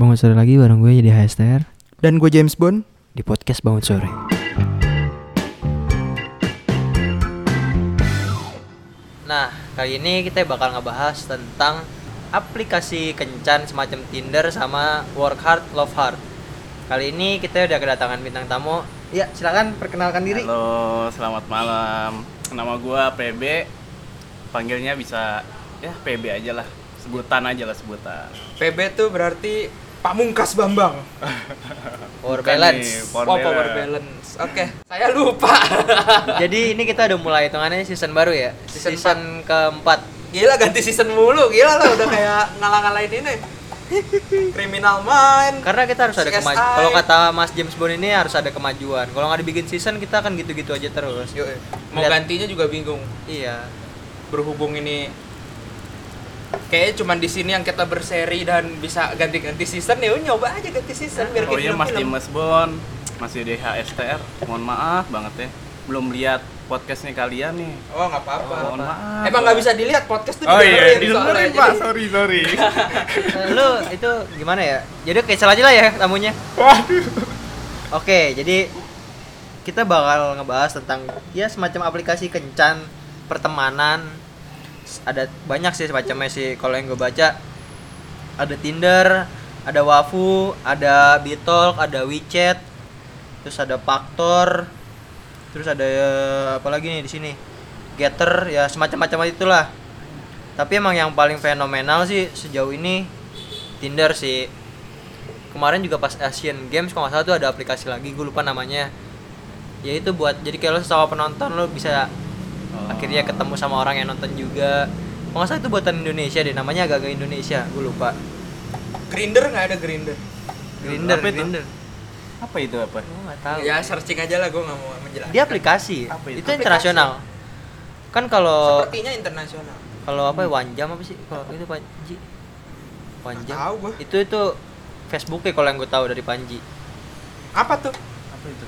Bangun sore lagi bareng gue jadi HSTR Dan gue James Bond. di podcast Bangun Sore. Nah, kali ini kita bakal ngebahas tentang aplikasi kencan semacam Tinder sama Work Hard Love Hard. Kali ini kita udah kedatangan bintang tamu. Ya, silakan perkenalkan diri. Halo, selamat malam. Nama gua PB. Panggilnya bisa ya PB aja lah. Sebutan aja lah sebutan. PB tuh berarti Pamungkas Bambang. Power Bukan balance. nih, oh, power balance. Oke, saya lupa. Jadi ini kita udah mulai hitungannya season baru ya. Season Season, keempat. Gila ganti season mulu, gila lah udah kayak ngalah-ngalahin ini. Criminal Mind. Karena kita harus ada kemajuan. Kalau kata Mas James Bond ini harus ada kemajuan. Kalau nggak dibikin season kita akan gitu-gitu aja terus. Yuk, mau Lihat. gantinya juga bingung. Iya. Berhubung ini kayaknya cuma di sini yang kita berseri dan bisa ganti-ganti season ya nyoba aja ganti season biar Oh iya Mas. James Bond masih di HSTR. Mohon maaf banget ya. Belum lihat podcastnya kalian nih. Oh nggak apa-apa. Oh, mohon maaf. Emang nggak bisa dilihat podcast tuh Oh iya, didengerin Pak. Sorry, sorry. Lu itu gimana ya? Jadi cancel aja lah ya tamunya. Waduh. Oke, jadi kita bakal ngebahas tentang ya semacam aplikasi kencan pertemanan. Ada banyak sih semacamnya sih kalau yang gue baca. Ada Tinder, ada Wafu, ada Bitalk, ada WeChat, terus ada Faktor, terus ada eh, apa lagi nih di sini? Getter, ya semacam-macam itulah. Tapi emang yang paling fenomenal sih sejauh ini Tinder sih kemarin juga pas Asian Games kalau salah tuh ada aplikasi lagi gue lupa namanya ya itu buat jadi kayak lo sama penonton lo bisa Oh. akhirnya ketemu sama orang yang nonton juga kalau nggak salah itu buatan Indonesia deh namanya agak-agak Indonesia gue lupa Grinder nggak ada Grinder. Grinder Apa itu? Grinder Apa itu apa? gue nggak tahu Ya searching aja lah gue nggak mau menjelaskan. dia aplikasi Apa itu? itu internasional kan kalau Sepertinya internasional. kalau apa ya, one jam apa sih kalau itu Panji one Nggak jam tahu gua. itu itu Facebooknya kalau yang gue tahu dari Panji Apa tuh? Apa itu?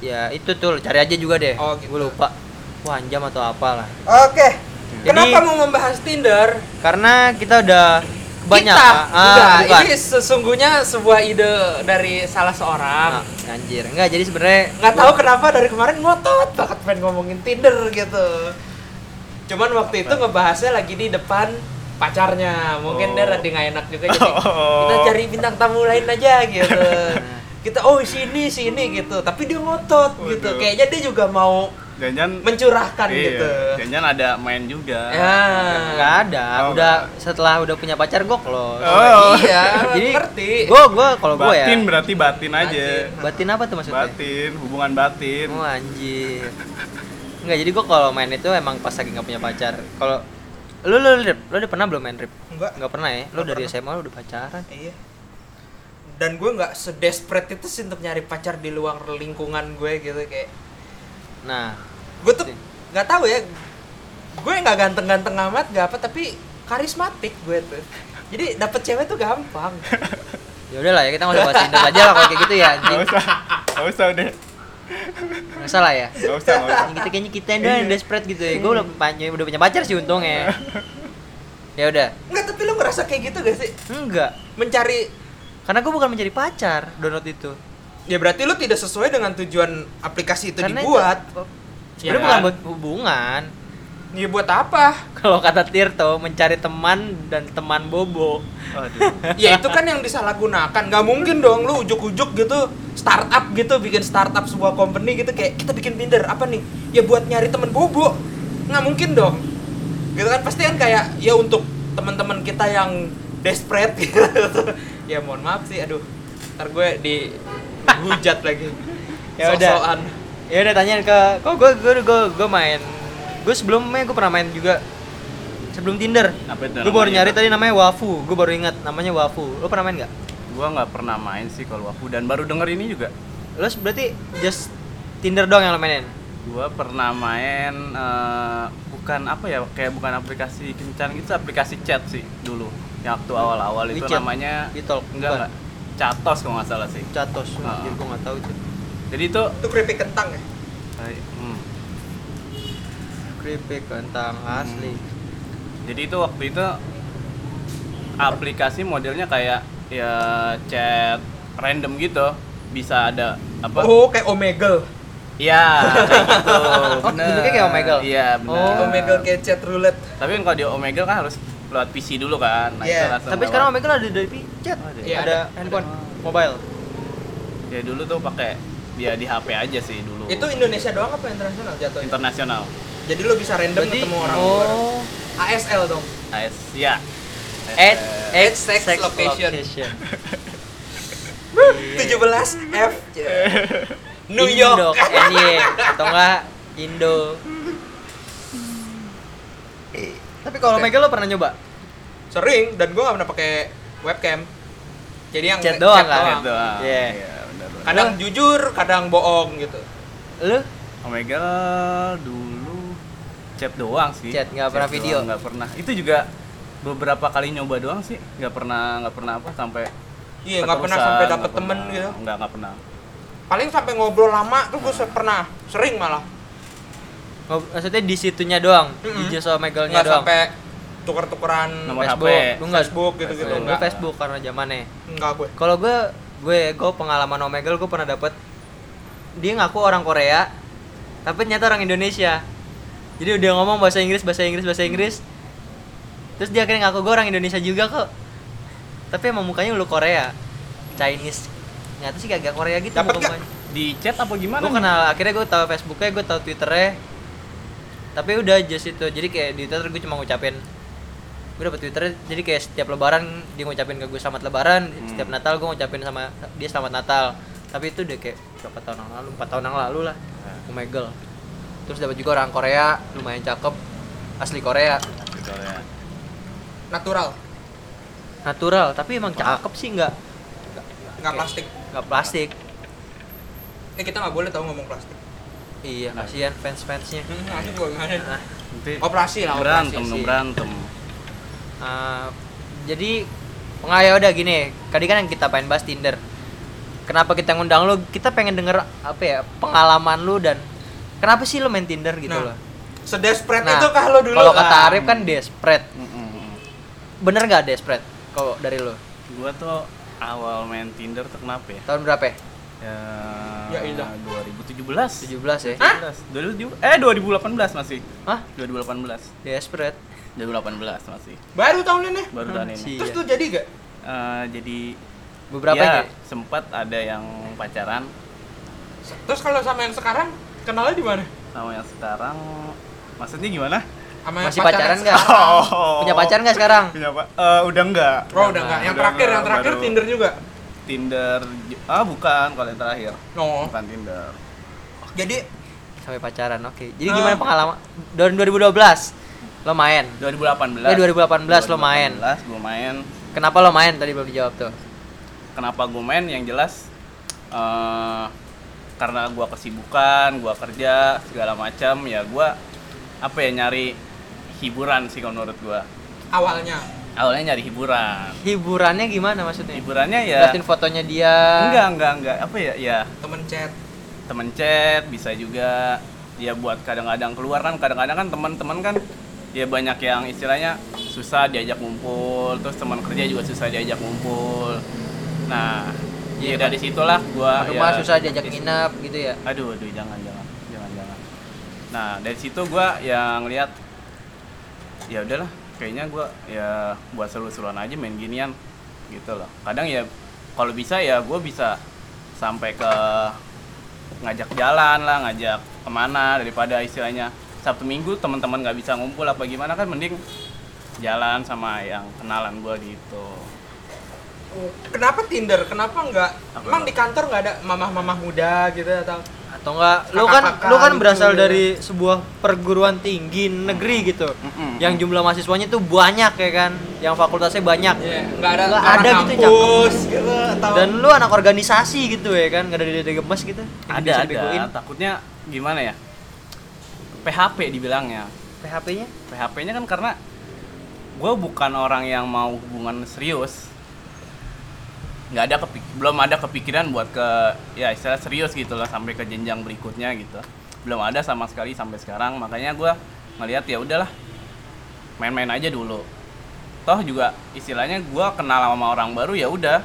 ya itu tuh cari aja juga deh Oh, gitu. gue lupa one jam atau apalah Oke. Jadi- Kenapa mau membahas Tinder? karena kita udah banyak Kita. ah, Enggak, bukan ini sesungguhnya sebuah ide dari salah seorang. Ah, anjir enggak jadi sebenarnya Nggak tahu kenapa dari kemarin ngotot banget pengen ngomongin Tinder gitu. Cuman waktu itu ngebahasnya lagi di depan pacarnya. Mungkin Oh. dia rada nggak enak juga jadi Oh. kita cari bintang tamu lain aja gitu. kita oh sini sini gitu. Tapi dia ngotot gitu. Waduh. Kayaknya dia juga mau Jangan mencurahkan iya, gitu. Jangan ada main juga. Ya. nggak ada Oh, udah nggak setelah udah punya pacar gok loh Oh. iya, jadi ngerti. gue gue kalau gue ya Batin berarti batin aja. batin apa tuh maksudnya Batin, hubungan batin. oh anjir Enggak, jadi gue kalau main itu emang pas lagi nggak punya pacar. Kalau lu lu lu, lu udah pernah belum main rip? Enggak. Nggak pernah ya? Lu Nggak dari pernah. SMA lu udah pacaran. Iya. Dan gue nggak sedesperate itu sih untuk nyari pacar di luar lingkungan gue gitu kayak. Nah, Gue tuh nggak tahu ya. Gue nggak ganteng-ganteng amat, nggak apa tapi karismatik gue tuh. Jadi dapet cewek tuh gampang. ya udahlah ya kita nggak usah bahas Tinder aja lah kalau kayak gitu ya. anjing. Gak usah, gak usah udah. Nggak salah ya. Gak usah, gak usah. Kita kayaknya kita yang doang yang desperate gitu ya. Gue udah punya udah punya pacar sih untungnya. Ya udah. Nggak, tapi lu ngerasa kayak gitu gak sih? Enggak. Mencari Karena gue bukan mencari pacar download itu. Ya berarti lu tidak sesuai dengan tujuan aplikasi itu Karena dibuat. itu Ya sebenarnya bukan kan? buat hubungan. Ya buat apa? Kalau kata Tirto mencari teman dan teman bobo. Aduh. ya itu kan yang disalahgunakan nggak mungkin dong lu ujuk-ujuk gitu startup gitu bikin startup sebuah company gitu kayak kita bikin Tinder apa nih ya buat nyari temen bobo nggak mungkin dong gitu kan pasti kan kayak ya untuk teman-teman kita yang desperate gitu ya mohon maaf sih aduh ntar gue di hujat lagi Ya udah. Ya udah tanya ke kok gue gue gue gue main. Gue sebelumnya gue pernah main juga sebelum Tinder. Apa itu Gue baru nyari tadi namanya Wafu. Gue baru ingat namanya Wafu. Lo pernah main nggak? Gua nggak pernah main sih kalau aku dan baru denger ini juga. Lo berarti just Tinder doang yang lo mainin? Gua pernah main eh, bukan apa ya kayak bukan aplikasi kencan gitu, aplikasi chat sih dulu. Yang waktu awal-awal itu WeChat? namanya Bitalk? enggak. Catos kalau nggak salah sih. Catos. Ah. Anjir gue nggak tahu itu. Jadi itu itu keripik kentang ya eh, hmm. Keripik kentang asli. Jadi itu waktu itu aplikasi modelnya kayak ya chat random gitu bisa ada apa Oh, kayak Omegle. Iya, kayak gitu. Oh, bener. bentuknya kayak Omegle? Iya, benar. Oh. Omegle kayak chat roulette. Tapi kan kalau di Omegle kan harus lewat PC dulu kan. Nah, Iya, itu Tapi lewat. sekarang Omegle ada dari chat. Ada. Iya, ada ada. handphone, mobile. ya dulu tuh pakai dia di HP aja sih dulu. Itu Indonesia doang apa internasional jatuhnya? internasional. Jadi lo bisa random Berarti ketemu orang luar. oh, ASL dong. AS ya. Ed, Eh, Ed sex location. 17 F. New Indo, York. NY atau enggak Indo. Tapi kalau Oke. Omegle lo pernah nyoba? Sering dan gua gak pernah pakai webcam. Jadi yang Chat doang kan? Chat doang. Iya. Iya, benar. benar. Kadang jujur, kadang bohong gitu. Lu Omegle dulu chat doang sih. Chat, nggak pernah doang, video? nggak pernah. Itu juga beberapa kali nyoba doang sih. Nggak pernah nggak pernah apa sampai Iya, nggak pernah sampai dapet temen pernah. gitu. Nggak nggak pernah. Paling sampai ngobrol lama tuh gue pernah, sering malah. Maksudnya di situnya doang, di Mm-mm. just Omegle-nya Nggak doang. sampai tuker-tukeran Nomor Facebook, HP. lu nggak Facebook gitu-gitu Gue enggak. Facebook karena zamannya. Enggak gue. Kalau gue, gue, gue pengalaman Omegle gue pernah dapet dia ngaku orang Korea, tapi ternyata orang Indonesia. Jadi udah ngomong bahasa Inggris, bahasa Inggris, bahasa Inggris. Terus dia akhirnya ngaku gue orang Indonesia juga kok. Tapi emang mukanya lu Korea, Chinese. Nyata sih kagak Korea gitu Dapet nggak? muka-mukanya. Di chat apa gimana? Gue kenal, akhirnya gue tahu Facebooknya, gue tahu Twitternya. Tapi udah just itu, jadi kayak di Twitter gue cuma ngucapin gue dapet Twitter jadi kayak setiap lebaran dia ngucapin ke gue selamat lebaran Hmm. setiap Natal gue ngucapin sama dia selamat Natal tapi itu udah kayak berapa tahun yang lalu empat tahun yang lalu lah Nah, Omegle terus dapat juga orang Korea lumayan cakep asli Korea. Natural, natural tapi emang cakep sih nggak nggak plastik. nggak plastik Eh kita nggak boleh tahu ngomong plastik. Iya kasihan fans fansnya Hmm, nanti gue gimana? nah, Nanti Operasi lah, operasi berantem, sih. berantem. Uh, jadi pengaya udah gini tadi kan yang kita pengen bahas Tinder kenapa kita ngundang lu kita pengen denger apa ya pengalaman lu dan kenapa sih lu main Tinder gitu Nah, loh Sedesperate Nah, itu kah lo dulu? kalau kata Ah. Arif kan desperate Mm-mm. bener nggak desperate kalau dari lu Gua tuh awal main Tinder tuh kenapa ya? tahun berapa ya? Ya, Ya, ilah. 2017. 17 ya? Hah? 2017. Eh 2018 masih. Hah? 2018. Desperate? 2018 masih. Baru tahun ini. Baru tahun ini. Terus tuh jadi gak? Eh, jadi Beberapa ya, ya? sempat ada yang pacaran Terus kalau sama yang sekarang kenalnya di mana? sama yang sekarang maksudnya gimana? Sama yang Masih pacaran nggak? sekarang? Punya pacar nggak sekarang? Punya apa? Eh, udah enggak. Oh udah enggak. Yang Udah terakhir, enggak, yang terakhir baru Tinder juga. Tinder ah bukan kalau yang terakhir Oh. bukan Tinder Jadi Sampai pacaran, oke. Jadi Ah. gimana pengalaman? Dari 2012 lo main? 2018 Eh, 2018 lo main. 2018 gue main Kenapa lo main? Tadi belum dijawab tuh. kenapa gue main yang jelas eh karena gua kesibukan gua kerja segala macam ya gua apa ya nyari hiburan sih kalau menurut gua awalnya awalnya nyari hiburan. Hiburannya gimana maksudnya? hiburannya ya Liatin fotonya dia. enggak enggak enggak. Apa ya? Ya. Temen chat. Temen chat bisa juga. Ya buat kadang-kadang keluar kan kadang-kadang kan teman-teman kan ya banyak yang istilahnya susah diajak ngumpul terus teman kerja juga susah diajak ngumpul. Nah Iya, ya dari situlah gua Rumah ya, susah diajak nginep gitu ya. aduh aduh jangan jangan jangan jangan. Nah dari situ gua yang lihat ya udahlah kayaknya gua ya buat seru-seruan aja main ginian gitu loh. Kadang ya kalau bisa ya gua bisa sampai ke ngajak jalan lah ngajak ke mana daripada istilahnya. Sabtu minggu teman-teman nggak bisa ngumpul apa gimana kan mending jalan sama yang kenalan gua gitu. Kenapa Tinder? Kenapa enggak Apa emang di kantor nggak ada mamah-mamah muda gitu atau Atau enggak lu kan lu kan gitu, berasal ya. dari sebuah perguruan tinggi negeri gitu. Mm-mm. Yang jumlah mahasiswanya tuh banyak ya kan. Yang fakultasnya banyak. Iya, nggak ada Nggak anak ada gitu, kampus gitu atau Dan lu anak organisasi gitu ya kan, gak ada dede gemes gitu. Ada ada takutnya gimana ya PHP dibilangnya PHP-nya? PHP-nya kan karena gue bukan orang yang mau hubungan serius nggak ada kepik belum ada kepikiran buat ke ya istilah serius gitu lah sampai ke jenjang berikutnya gitu. Belum ada sama sekali sampai sekarang makanya gue ngelihat ya udahlah main-main aja dulu. Toh juga istilahnya gua kenal sama orang baru ya udah.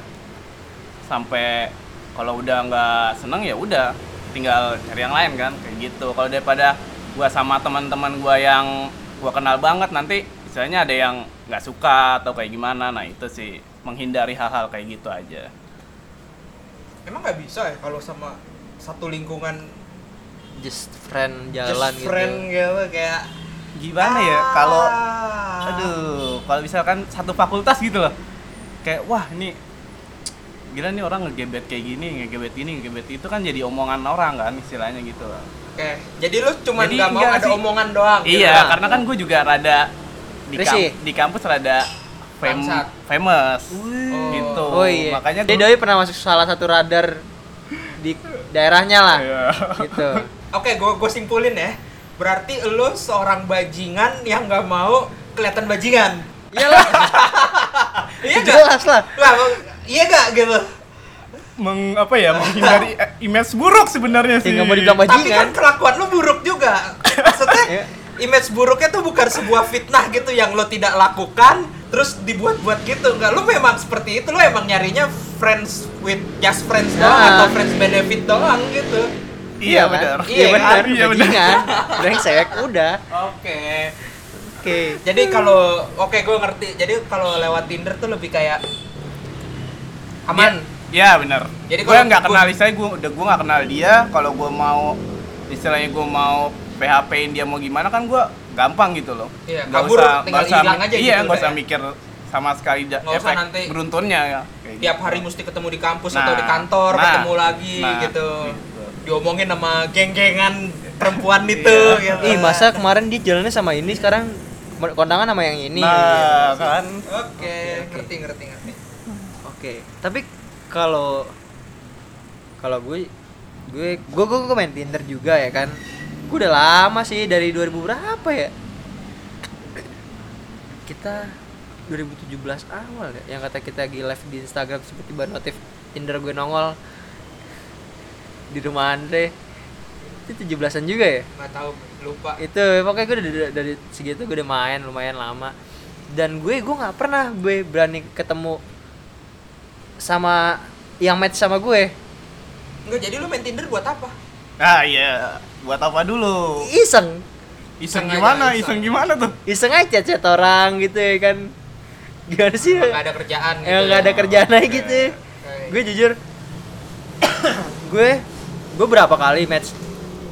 Sampai kalau udah nggak seneng ya udah tinggal cari yang lain kan kayak gitu. Kalau daripada gua sama teman-teman gua yang gua kenal banget nanti istilahnya ada yang nggak suka atau kayak gimana nah itu sih menghindari hal-hal kayak gitu aja Emang nggak bisa ya kalau sama satu lingkungan just friend jalan just friend gitu kayak gimana ya kalau Ah. aduh kalau misalkan satu fakultas gitu loh kayak wah ini gila nih orang ngegebet kayak gini ngegebet ini ngegebet itu kan jadi omongan orang kan istilahnya gitu loh Oke, jadi lu cuma nggak mau ada sih. omongan doang. gitu. iya karena kan gue juga rada di, kam- Risih. di kampus rada fam- famous Oh. gitu Oh iya. makanya Dia doi pernah masuk salah satu radar di daerahnya lah. Iya. Gitu. Oke, gue gue simpulin ya. Berarti lu seorang bajingan yang nggak mau kelihatan bajingan. Iyalah, Iya gak? jelas lah. Lah, iya gak gitu? meng apa ya menghindari eh, image buruk sebenarnya sih Ya, nggak mau dibilang Tapi bajingan. kan kelakuan lu buruk juga. Maksudnya Iya. image buruknya tuh bukan sebuah fitnah gitu yang lo tidak lakukan terus dibuat-buat gitu enggak lu memang seperti itu lu emang nyarinya friends with just friends doang Nah. atau friends benefit doang gitu iya kan? benar Iya Iya benar. kan? Iya, benar. Brengsek udah. oke Oke. jadi kalau oke gue ngerti jadi kalau lewat Tinder tuh lebih kayak aman Iya benar. Jadi gue nggak gua- kenal istilahnya gue udah gue nggak kenal dia. Kalau gue mau istilahnya gue mau PHP-in dia mau gimana kan gue gampang gitu loh. Iya, Nggak kabur, usah- tinggal nggak usah aja Iya gitu nggak usah ya. mikir sama sekali Nggak usah efek nanti beruntunnya ya. kayak tiap gitu. hari mesti ketemu di kampus Nah, atau di kantor nah, ketemu lagi nah, gitu gitu. diomongin sama geng-gengan perempuan itu Iya. gitu Ih, masa kemarin dia jalannya sama ini sekarang kondangan sama yang ini. Nah kan. oke ngerti ngerti ngerti Oke, tapi kalau kalau gue gue gue gue, gue main Tinder juga ya kan. Gue udah lama sih dari 2000 berapa ya? Kita 2017 awal ya yang kata kita lagi live di Instagram terus tiba-tiba notif Tinder gue nongol di rumah Andre itu 17-an juga ya nggak tahu lupa itu pokoknya gue udah dari, dari segitu gue udah main lumayan lama dan gue gue nggak pernah gue berani ketemu sama yang match sama gue Enggak, jadi lu main Tinder buat apa? Nah iya. Buat apa dulu? iseng Iseng gimana? iseng. Iseng gimana tuh? iseng aja chat orang gitu ya kan gimana sih Nggak ada kerjaan gitu. yang nggak ada kerjaan aja gitu Oke. gue jujur gue gue berapa kali match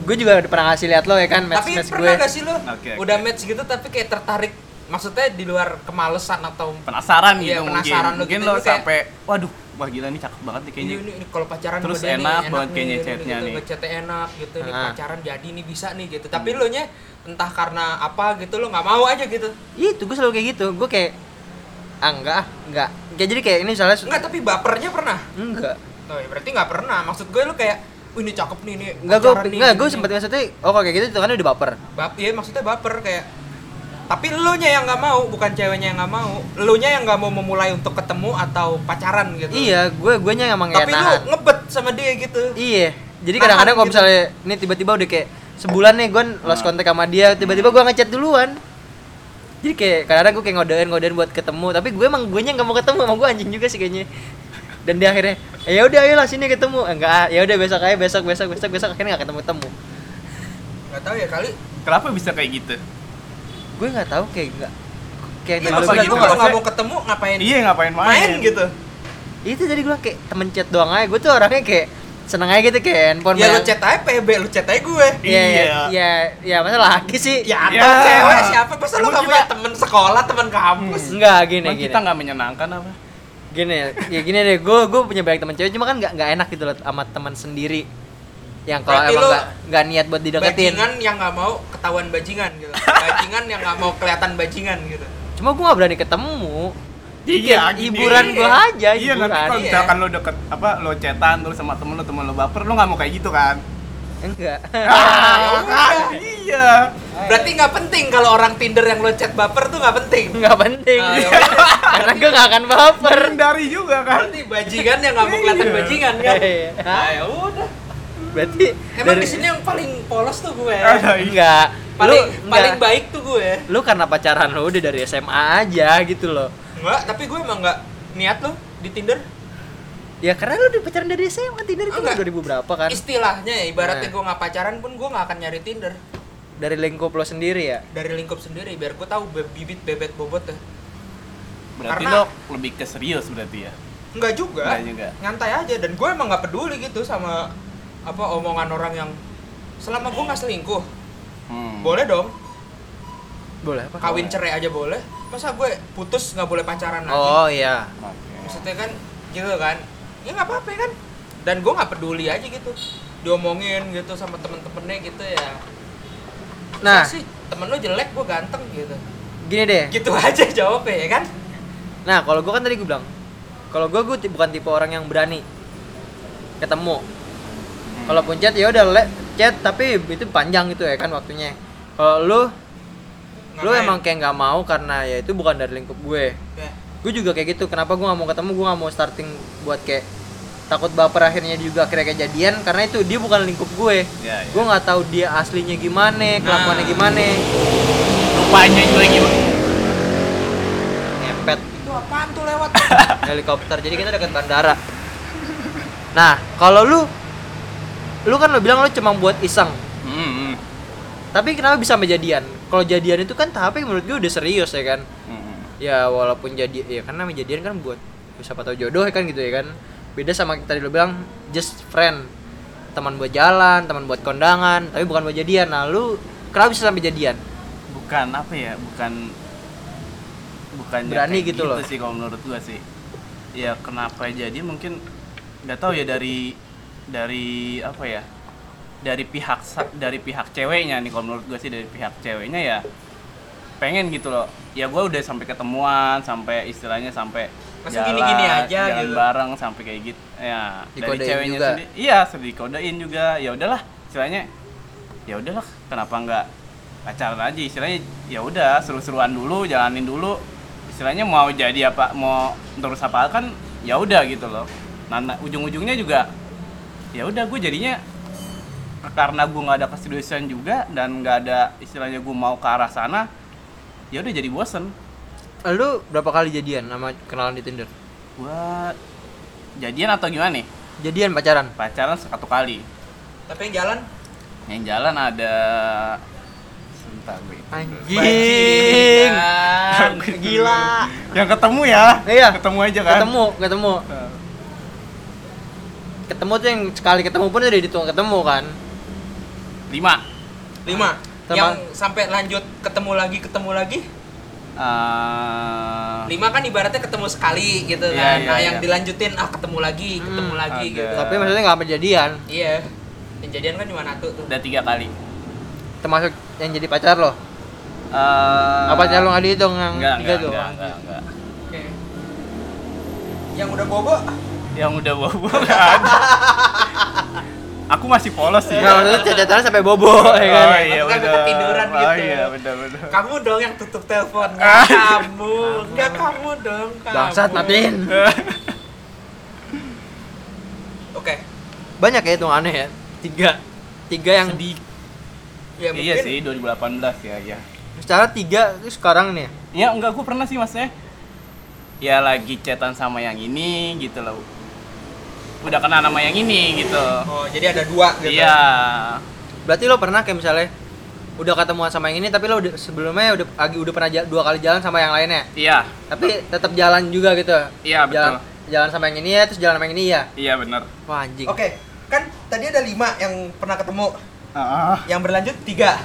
gue juga udah pernah ngasih lihat lo ya kan match Tapi match gue pernah gak sih lu Oke, oke. udah match gitu tapi kayak tertarik maksudnya di luar kemalesan atau Penasaran Iya, gitu penasaran mungkin. lu Mungkin gitu, lo lu kayak- sampai waduh, wah gila nih cakep banget nih kayaknya. ini, ini, ini kalau pacaran Terus enak nih, banget nih, kayaknya ini, chatnya gitu, nih. ngechatnya enak gitu nih Ah. pacaran jadi nih bisa nih gitu tapi lu nya entah karena apa gitu lu nggak mau aja gitu itu gue selalu kayak gitu gue kayak ah enggak enggak kayak jadi kayak ini misalnya enggak tapi bapernya pernah enggak oh ya berarti nggak pernah maksud gue lu kayak Wih, ini cakep nih ini Enggak gue nih, enggak gue nih." sempat maksudnya oh kalau kayak gitu itu kan udah baper. Bap, iya maksudnya baper kayak tapi lu nya yang nggak mau bukan ceweknya yang nggak mau lu nya yang nggak mau memulai untuk ketemu atau pacaran gitu Iya, gue gue nya emang tapi lu nahan. ngebet sama dia gitu Iya. Jadi kadang-kadang kalau gitu. misalnya ini tiba-tiba udah kayak sebulan nih gue lost kontak sama dia, tiba-tiba gue ngechat duluan. Jadi kayak kadang-kadang gue kayak ngodein ngodein buat ketemu, tapi gue emang gue nya nggak mau ketemu sama gue anjing juga sih kayaknya. Dan dia akhirnya, ya udah ayolah sini ketemu. Enggak, ah, ya udah besok aja besok besok besok besok akhirnya nggak ketemu ketemu. nggak tahu ya kali Kenapa bisa kayak gitu? Gue nggak tahu kayak enggak kayak Iya, tadi apa gitu? kalau nggak mau ketemu ngapain Iya ngapain main? main gitu itu jadi gue kayak temen chat doang aja gue tuh orangnya kayak seneng aja gitu kayak handphone ya lu chat aja PB lu chat aja gue Iya, iya, Iya. iya, ya masa laki sih? ya atau Ya. cewek siapa masa lu nggak kita- punya temen sekolah temen kampus Enggak, gini, Emang gini. kita nggak menyenangkan apa? Gini, ya gini deh, gue gue punya banyak teman cewek, cuma kan nggak nggak enak gitu loh sama teman sendiri. Yang kalau Berarti emang lu nggak nggak niat buat dideketin. bajingan yang nggak mau ketahuan bajingan gitu bajingan yang nggak mau kelihatan bajingan gitu Cuma gue nggak berani ketemu. Iya, gini. hiburan gue aja, Iya hiburan. nanti kalau Iya. misalkan lo deket apa lo chatan terus sama temen lo temen lo baper lo nggak mau kayak gitu kan? Enggak. Ah, kan? Iya. berarti nggak penting kalau orang Tinder yang lo chat baper tuh nggak penting Nggak penting. Ah, ya. Karena gue nggak akan baper. Menghindari juga kan? berarti bajingan yang nggak mau kelihatan Iya. bajingan kan Iya. ah ya udah Berarti emang dari- di sini yang paling polos tuh gue iya. enggak. paling enggak. paling baik tuh gue Lu karena pacaran lu udah dari SMA aja gitu loh. enggak tapi gue emang nggak niat loh di Tinder Ya karena lu udah pacaran dari SMA Tinder itu Enggak. 2000 berapa kan? istilahnya ya, ibaratnya Nah. gue nggak pacaran pun gue nggak akan nyari Tinder Dari lingkup lo sendiri ya. dari lingkup sendiri biar gue tahu be- bibit bebet bobot ya Berarti Karena- lo lebih ke serius berarti ya? Enggak juga. Enggak juga. Nyantai aja dan gue emang nggak peduli gitu sama apa omongan orang yang selama gue nggak selingkuh Hmm. boleh dong Boleh apa? kawin cerai aja boleh masa gue putus nggak boleh pacaran lagi Oh iya. Oke. maksudnya kan gitu kan ya nggak apa-apa kan dan gue nggak peduli aja gitu diomongin gitu sama temen-temennya gitu ya Nah, Masa sih temen lo jelek gue ganteng gitu gini deh. gitu aja jawabnya ya kan Nah, kalau gua kan tadi gua bilang, kalau gua ti- bukan tipe orang yang berani ketemu. Kalaupun chat ya udah le- chat tapi itu panjang gitu ya kan waktunya. Kalau lu lu Ngapain? emang kayak nggak mau karena ya itu bukan dari lingkup gue. Ya. Gue juga kayak gitu. Kenapa gua nggak mau ketemu? Gua nggak mau starting buat kayak takut baper akhirnya juga akhirnya kejadian karena itu dia bukan lingkup gue. Ya, ya. Gue nggak tahu dia aslinya gimana, kelakuannya Nah. gimana. Rupanya juga gimana? Ngepet itu apaan tuh lewat helikopter jadi kita dekat bandara nah kalau lu lu kan lu bilang lu cuma buat iseng. Hmm, tapi kenapa bisa sampai jadian? Kalau jadian itu kan tahapnya menurut gue udah serius ya kan? Hmm, ya walaupun jadi ya namanya jadian kan buat siapa tahu jodoh ya kan gitu ya kan? Beda sama tadi lu bilang just friend. Teman buat jalan teman buat kondangan tapi bukan buat jadian. Nah lu kenapa bisa sampai jadian? Bukan apa ya bukan bukan Berani gitu loh. sih kalau menurut gua sih. Ya kenapa jadi? Mungkin nggak tahu ya dari dari apa ya dari pihak dari pihak ceweknya nih kalau menurut gua sih dari pihak ceweknya ya pengen gitu loh. Ya gua udah sampai ketemuan sampai istilahnya sampai Masa gini-gini aja jalan gitu? bareng sampai kayak gitu ya dari ceweknya juga. sendiri. Iya sedih kodein juga. Ya udahlah istilahnya ya udahlah kenapa nggak pacaran aja? Istilahnya ya udah seru-seruan dulu jalanin dulu. Istilahnya mau jadi apa mau terus apa kan ya udah gitu loh. Nah, nah, ujung-ujungnya juga ya udah gue jadinya karena gue nggak ada keseriusan juga dan nggak ada istilahnya gue mau ke arah sana ya udah jadi bosen. Lu berapa kali jadian sama kenalan di Tinder? Buat jadian atau gimana nih? Jadian pacaran? Pacaran satu kali. Tapi yang jalan? Yang jalan ada sebentar gue anjing. Gila. Yang ketemu ya. Iya. ketemu aja kan? Ketemu ketemu. Nah, ketemu tuh yang sekali ketemu pun udah dihitung ketemu kan. Lima. Lima. Sama- yang sampai lanjut ketemu lagi ketemu lagi? Eh, lima kan ibaratnya ketemu sekali gitu Iya, kan. iya, nah iya. yang dilanjutin ah ketemu lagi ketemu Hmm, lagi ada. gitu. Tapi maksudnya nggak sampai jadian iya. Yang jadian kan cuma satu tuh. Udah tiga kali. Termasuk yang jadi pacar lo? Eh, apa pacar lo nggak dihitung yang enggak, tiga enggak, tuh? enggak, enggak, enggak. oke. Yang udah bobo yang udah bobo nggak ada aku masih polos sih. Nggak, maksudnya cecetannya sampai bobo ya kan? oh iya Maksudnya benar ketiduran oh gitu. iya benar benar kamu dong yang tutup telepon. Kamu. Nggak kamu. dong kamu. Bangsat matiin oke. Banyak ya itu aneh ya. Tiga. Tiga yang sedih ya iya mungkin sih 2018 ya ya secara tiga itu sekarang nih ya? Enggak gue pernah sih maksudnya ya lagi chatan sama yang ini gitu loh udah kenal nama yang ini gitu. Oh jadi ada dua gitu? Iya. Berarti lo pernah kayak misalnya udah ketemuan sama yang ini tapi lo udah sebelumnya udah lagi udah pernah dua kali jalan sama yang lainnya? Iya. Tapi tetap jalan juga gitu? Iya, jalan, jalan sama yang ini ya terus jalan sama yang ini ya iya benar wah anjing. Oke kan tadi ada lima yang pernah ketemu. Ah yang berlanjut tiga.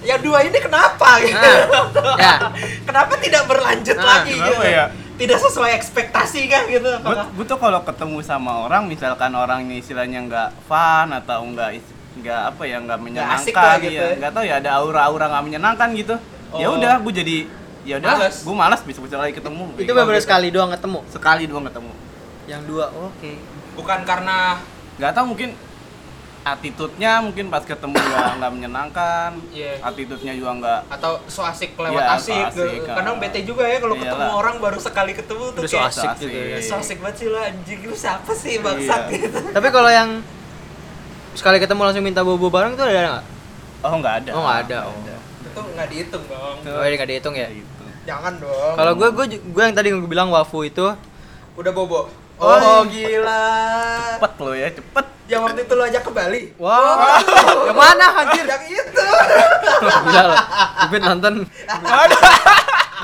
Yang dua ini kenapa? Gitu Nah, ya. kenapa tidak berlanjut Nah, lagi kenapa gitu? ya? Tidak sesuai ekspektasi kan gitu? Gue apakah gue tuh kalau ketemu sama orang misalkan orangnya istilahnya nggak fun atau nggak nggak apa ya nggak menyenangkan asik lah gitu ya. Ya. nggak tahu ya ada aura-aura nggak menyenangkan gitu. Ya Oh. udah gue jadi ya udah gue malas bisa bisa lagi ketemu. Itu Gitu. bener sekali doang ketemu? Sekali doang ketemu. Yang dua oke. Bukan karena nggak tahu mungkin attitude-nya mungkin pas ketemu nggak nggak menyenangkan Iya. attitude-nya juga nggak atau so asik lewat Iya, so asik, asik, gitu. ah. kadang bete juga ya kalau Iyalah. ketemu orang baru sekali ketemu tuh Udah so kayak asik so gitu ya. asik. so asik banget sih lo anjing lu siapa sih bangsat Iya. gitu tapi kalau yang sekali ketemu langsung minta bobo bareng tuh ada nggak oh nggak ada Oh, nggak ada. Oh. Nggak Itu nggak dihitung dong. Oh, ini nggak dihitung ya. gitu Jangan dong. Kalau gue gue gue yang tadi gue bilang wafu itu udah bobo. Oh, Oh, gila. cepet lo ya cepet Yang waktu itu lo ajak ke Bali. Wah, yang mana anjir? Yang itu. Gila loh. Gue nonton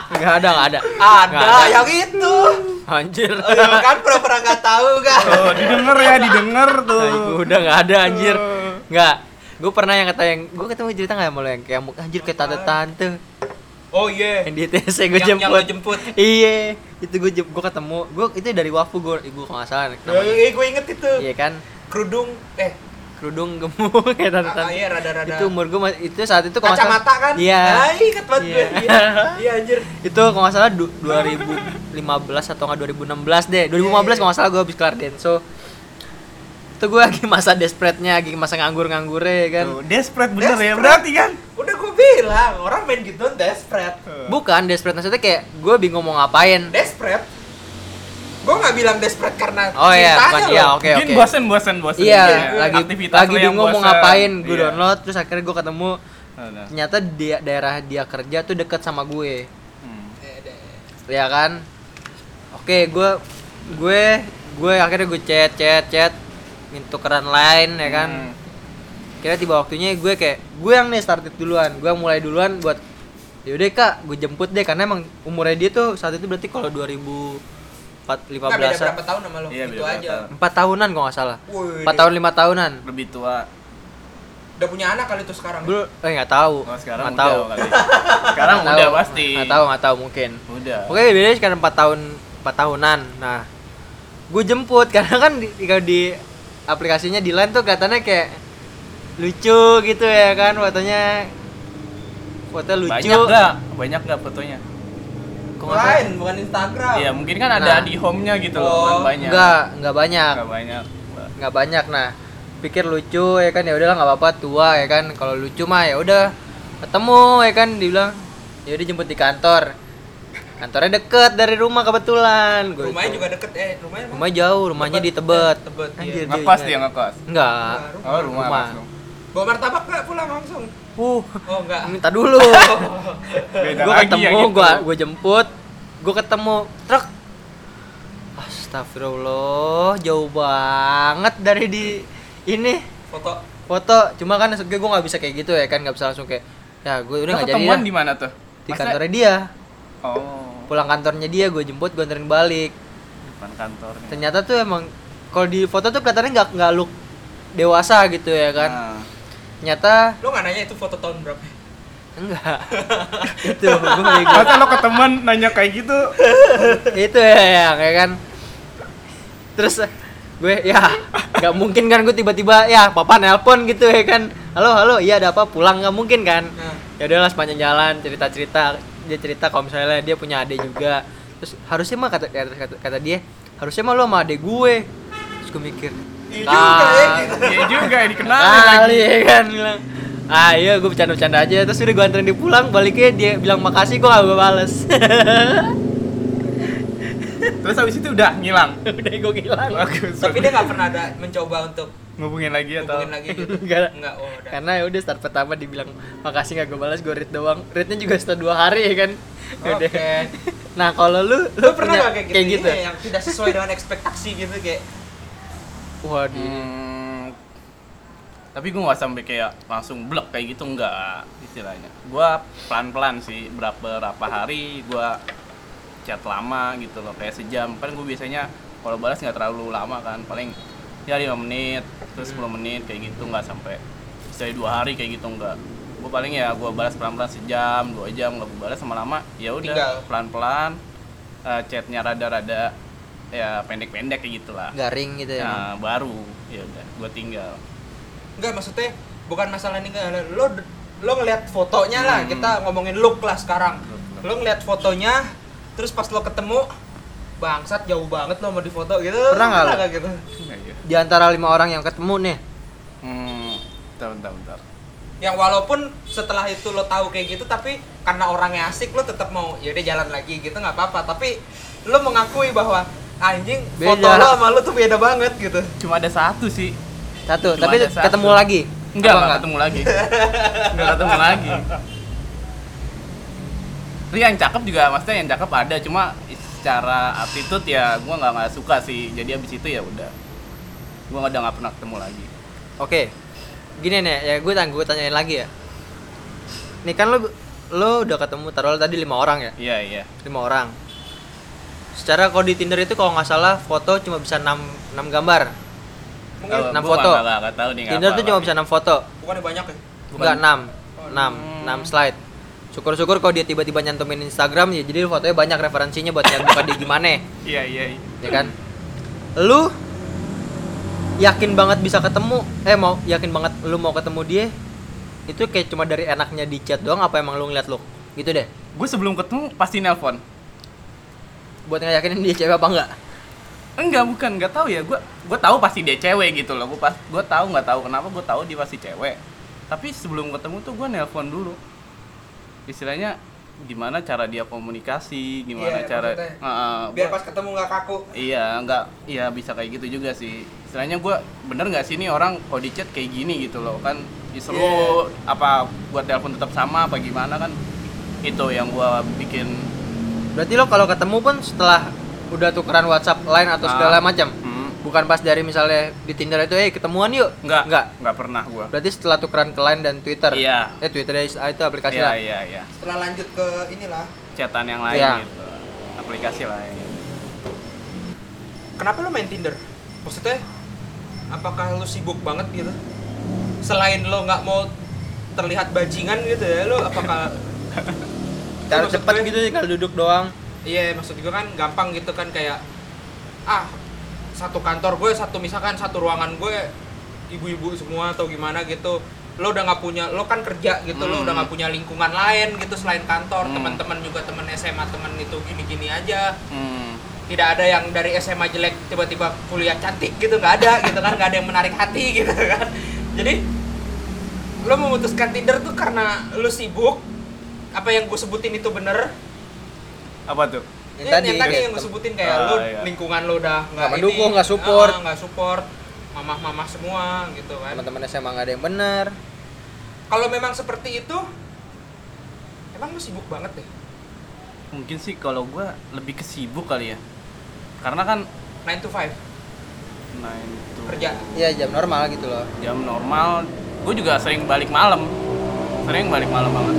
nggak ada nggak ada. Nggak Ada yang itu. Anjir. Oh, ya kan pura-pura nggak tahu kan. tuh didengar ya didengar tuh Nah, udah nggak ada anjir. Nggak. Gue pernah yang kata yang gue ketemu cerita nggak mau yang kayak anjir kayak tante tante Oh iya. yang di TC gue Yang- yang jemput. jemput. Iya, itu gue gue ketemu. Gue itu dari Wafu gue, gue kalau nggak salah. Oh, namanya. iya, gue inget itu. Iya kan, Kerudung eh kerudung gemuk kayak tante ah, iya rada-rada. Itu umur gue itu saat itu salah- kacamata kan? Iya. Nah, inget banget gue. Iya. Iya. Iya anjir. itu kalau nggak salah du- 2015 atau nggak 2016 deh 2015 kalau nggak salah gue habis kelar denso itu gue lagi masa desperate-nya lagi masa nganggur-nganggurnya kan tuh desperate bener ya Desperate. berarti kan Udah gue bilang, orang main gitu desperate. bukan desperate maksudnya kayak gue bingung mau ngapain Desperate. Gue nggak bilang desperate karena oh iya cintanya bukan loh. iya oke mungkin oke bosen bosen bosen iya Iya, lagi aktivitas lagi bingung mau bosen. ngapain gue Iya. download terus akhirnya gue ketemu Ada. ternyata dia daerah dia kerja tuh deket sama gue Hmm. Eh, deh. ya kan oke gue gue gue akhirnya gue chat chat chat minta tukeran lain ya kan Hmm. kira tiba waktunya gue kayak gue yang nih started duluan gue yang mulai duluan buat yaudah kak gue jemput deh karena emang umurnya dia tuh saat itu berarti kalau 2015 Nggak beda berapa tahun sama lo? Iya, itu beda berapa aja. tahun. empat tahunan kalau nggak salah empat tahun lima tahunan lebih tua Udah punya anak kali itu sekarang. ya? dulu eh nggak tahu oh, sekarang nggak udah tahu kali sekarang Nggak udah tahu. pasti nggak tahu nggak tahu mungkin udah Oke, bedanya sekarang 4 tahun 4 tahunan. Nah, gue jemput karena kan di, kalau di aplikasinya di line tuh kelihatannya kayak lucu gitu ya kan fotonya foto lucu. banyak nggak banyak nggak fotonya Kok nggak? Lain, bukan Instagram. Iya mungkin kan ada Nah. di home-nya gitu loh Oh, kan banyak Enggak, enggak banyak. nggak banyak Enggak banyak. Nah, pikir lucu ya kan ya udahlah nggak apa-apa tua ya kan. Kalau lucu mah ya udah ketemu ya kan dibilang ya udah jemput di kantor. Kantornya deket dari rumah kebetulan. Gua Rumahnya itu- juga deket eh rumahnya? Rumah jauh, rumahnya di Tebet. Tebet, iya. Anjir, ngekos ingat. dia ngekos Enggak. oh rumah, Rumah. langsung Bawa martabak nggak pulang langsung? Uh, Oh enggak. minta dulu. Gue ketemu, ya gitu. gua gue jemput, gue ketemu truk. Astagfirullah, jauh banget dari di ini Foto foto. Cuma kan gue gue nggak bisa kayak gitu ya kan, nggak bisa langsung kayak ya gue udah nggak jadi ketemuan di mana tuh di Maksudnya- kantornya dia. oh Pulang kantornya dia, gue jemput, gue anterin balik. depan kantornya Ternyata tuh emang kalau di foto tuh kelihatannya nggak nggak look dewasa gitu ya kan. Nah, Ternyata Lo nggak nanya itu foto tahun berapa? enggak. itu gue bego. masa lo ketemuan nanya kayak gitu? Itu ya, ya kayak kan? Terus gue ya nggak mungkin kan gue tiba-tiba ya papa nelpon gitu ya kan? Halo halo iya ada apa? Pulang nggak mungkin kan? Nah, ya udahlah sepanjang jalan cerita cerita dia cerita kalau misalnya dia punya adik juga. Terus harusnya mah kata kata, kata, kata dia harusnya mah lo sama adik gue. Terus gue mikir Iya juga ya, gitu. iya juga ya dikenal kali ya kan bilang ah iya gue bercanda-bercanda aja terus udah gue anterin dia pulang baliknya dia bilang makasih gue gak gue bales terus habis itu udah ngilang udah gue hilang bagus tapi dia nggak pernah ada mencoba untuk ngubungin lagi atau hubungin lagi gitu. Enggak. Enggak, oh udah. karena ya udah start pertama dibilang makasih nggak gue balas gue read doang readnya juga setelah dua hari ya kan Ya. Oke. nah kalau lu lu Lo pernah nggak kayak gitu, gitu Iya, yang tidak sesuai dengan ekspektasi gitu kayak waduh Hmm, tapi gue nggak sampai kayak langsung blok kayak gitu nggak istilahnya. Gue pelan pelan sih berapa berapa hari gue chat lama gitu loh kayak sejam. Kan gue biasanya kalau balas nggak terlalu lama kan paling ya lima menit terus 10 menit kayak gitu nggak sampai istilahnya dua hari kayak gitu nggak. Gue paling ya gue balas pelan pelan sejam dua jam nggak gue balas sama lama ya udah pelan pelan chatnya rada rada ya pendek pendek kayak gitulah. Garing gitu ya Nah, baru ya udah gua tinggal. enggak maksudnya bukan masalah ini enggak lo lo ngeliat fotonya lah Hmm. kita ngomongin look lah sekarang. Lo ngeliat fotonya terus pas lo ketemu bangsat jauh banget lo mau di foto gitu. Pernah nggak gitu? Ya. di antara lima orang yang ketemu nih? Hmm, bentar, bentar, bentar. yang walaupun setelah itu lo tahu kayak gitu tapi karena orangnya asik lo tetap mau ya udah jalan lagi gitu nggak apa-apa. Tapi lo mengakui bahwa anjing foto Beda. lo sama lo tuh beda banget gitu Cuma ada satu sih. satu Cuma tapi satu. ketemu lagi Enggak, enggak ketemu lagi. Enggak ketemu lagi. Tapi yang cakep juga maksudnya yang cakep ada, cuma secara attitude ya gue nggak nggak suka sih. Jadi abis itu ya udah, gue udah nggak pernah ketemu lagi. Oke. Gini nih, ya gue tanya gue tanyain lagi ya. Nih kan lo lo udah ketemu taruh tadi lima orang ya? Iya iya. lima orang. Secara kalau di Tinder itu kalau nggak salah foto cuma bisa 6, 6 gambar. Mungkin enam gua foto. nggak- nggak- nggak tahu nih. Tinder tuh apa-apa. cuma bisa 6 foto. bukannya banyak ya? Enggak 6. Oh, 6, 6 slide. Syukur-syukur kalau dia tiba-tiba nyantumin Instagram ya jadi fotonya banyak referensinya buat nyari bukan dia gimana Iya iya. iya. ya kan lu yakin banget bisa ketemu eh mau yakin banget lu mau ketemu dia itu kayak cuma dari enaknya di chat doang apa emang lu ngeliat lu gitu deh Gue sebelum ketemu pasti nelpon. Buat ngeyakinin dia cewek apa enggak Enggak bukan, nggak tahu ya. Gue gue tahu pasti dia cewek gitu loh. Gue pas gue tahu nggak tahu kenapa gue tahu dia pasti cewek. Tapi sebelum ketemu tuh gue nelpon dulu. Istilahnya gimana cara dia komunikasi, gimana Iya, cara maksudnya, Heeh, Biar gua- pas ketemu nggak kaku. Iya, nggak, iya bisa kayak gitu juga sih. Istilahnya gue bener nggak sih ini orang kalau di chat kayak gini gitu loh kan disuruh Iya. apa buat telepon tetap sama apa gimana kan itu yang gue bikin berarti lo kalau ketemu pun setelah udah tukeran WhatsApp lain atau segala Ah. macam hmm, bukan pas dari misalnya di Tinder itu eh ketemuan yuk nggak enggak nggak pernah gue berarti setelah tukeran ke line dan Twitter Iya. eh Twitter itu aplikasi iya lah iya iya Setelah lanjut ke inilah. chatan yang lain Iya. gitu aplikasi lain Kenapa lu main Tinder? Maksudnya apakah lu sibuk banget gitu? Selain lo nggak mau terlihat bajingan gitu ya, lo apakah cara Maksud cepat gue- gitu tinggal duduk doang Iya, maksud gue kan gampang gitu kan kayak ah satu kantor gue satu misalkan satu ruangan gue ibu-ibu semua atau gimana gitu lo udah nggak punya lo kan kerja gitu lo Hmm. udah nggak punya lingkungan lain gitu selain kantor Hmm. teman-teman juga teman SMA teman itu gini-gini aja hmm. tidak ada yang dari SMA jelek tiba-tiba kuliah cantik gitu nggak ada gitu kan nggak ada yang menarik hati gitu kan jadi lo memutuskan Tinder tuh karena lo sibuk apa yang gue sebutin itu bener? Apa tuh? Yang Ya, tadi. yang tadi yang gue sebutin kayak Ah, lu iya. lingkungan lu udah Nggak mendukung, nggak support. ah, nggak support. Mamah-mamah semua gitu kan. Teman-teman SMA nggak ada yang bener. Kalau memang seperti itu emang lu sibuk banget deh? Mungkin sih kalau gue lebih kesibuk kali ya. Karena kan 9 to 5 nah itu kerja. Iya jam normal gitu loh. Jam normal gue juga sering balik malam. Sering balik malam banget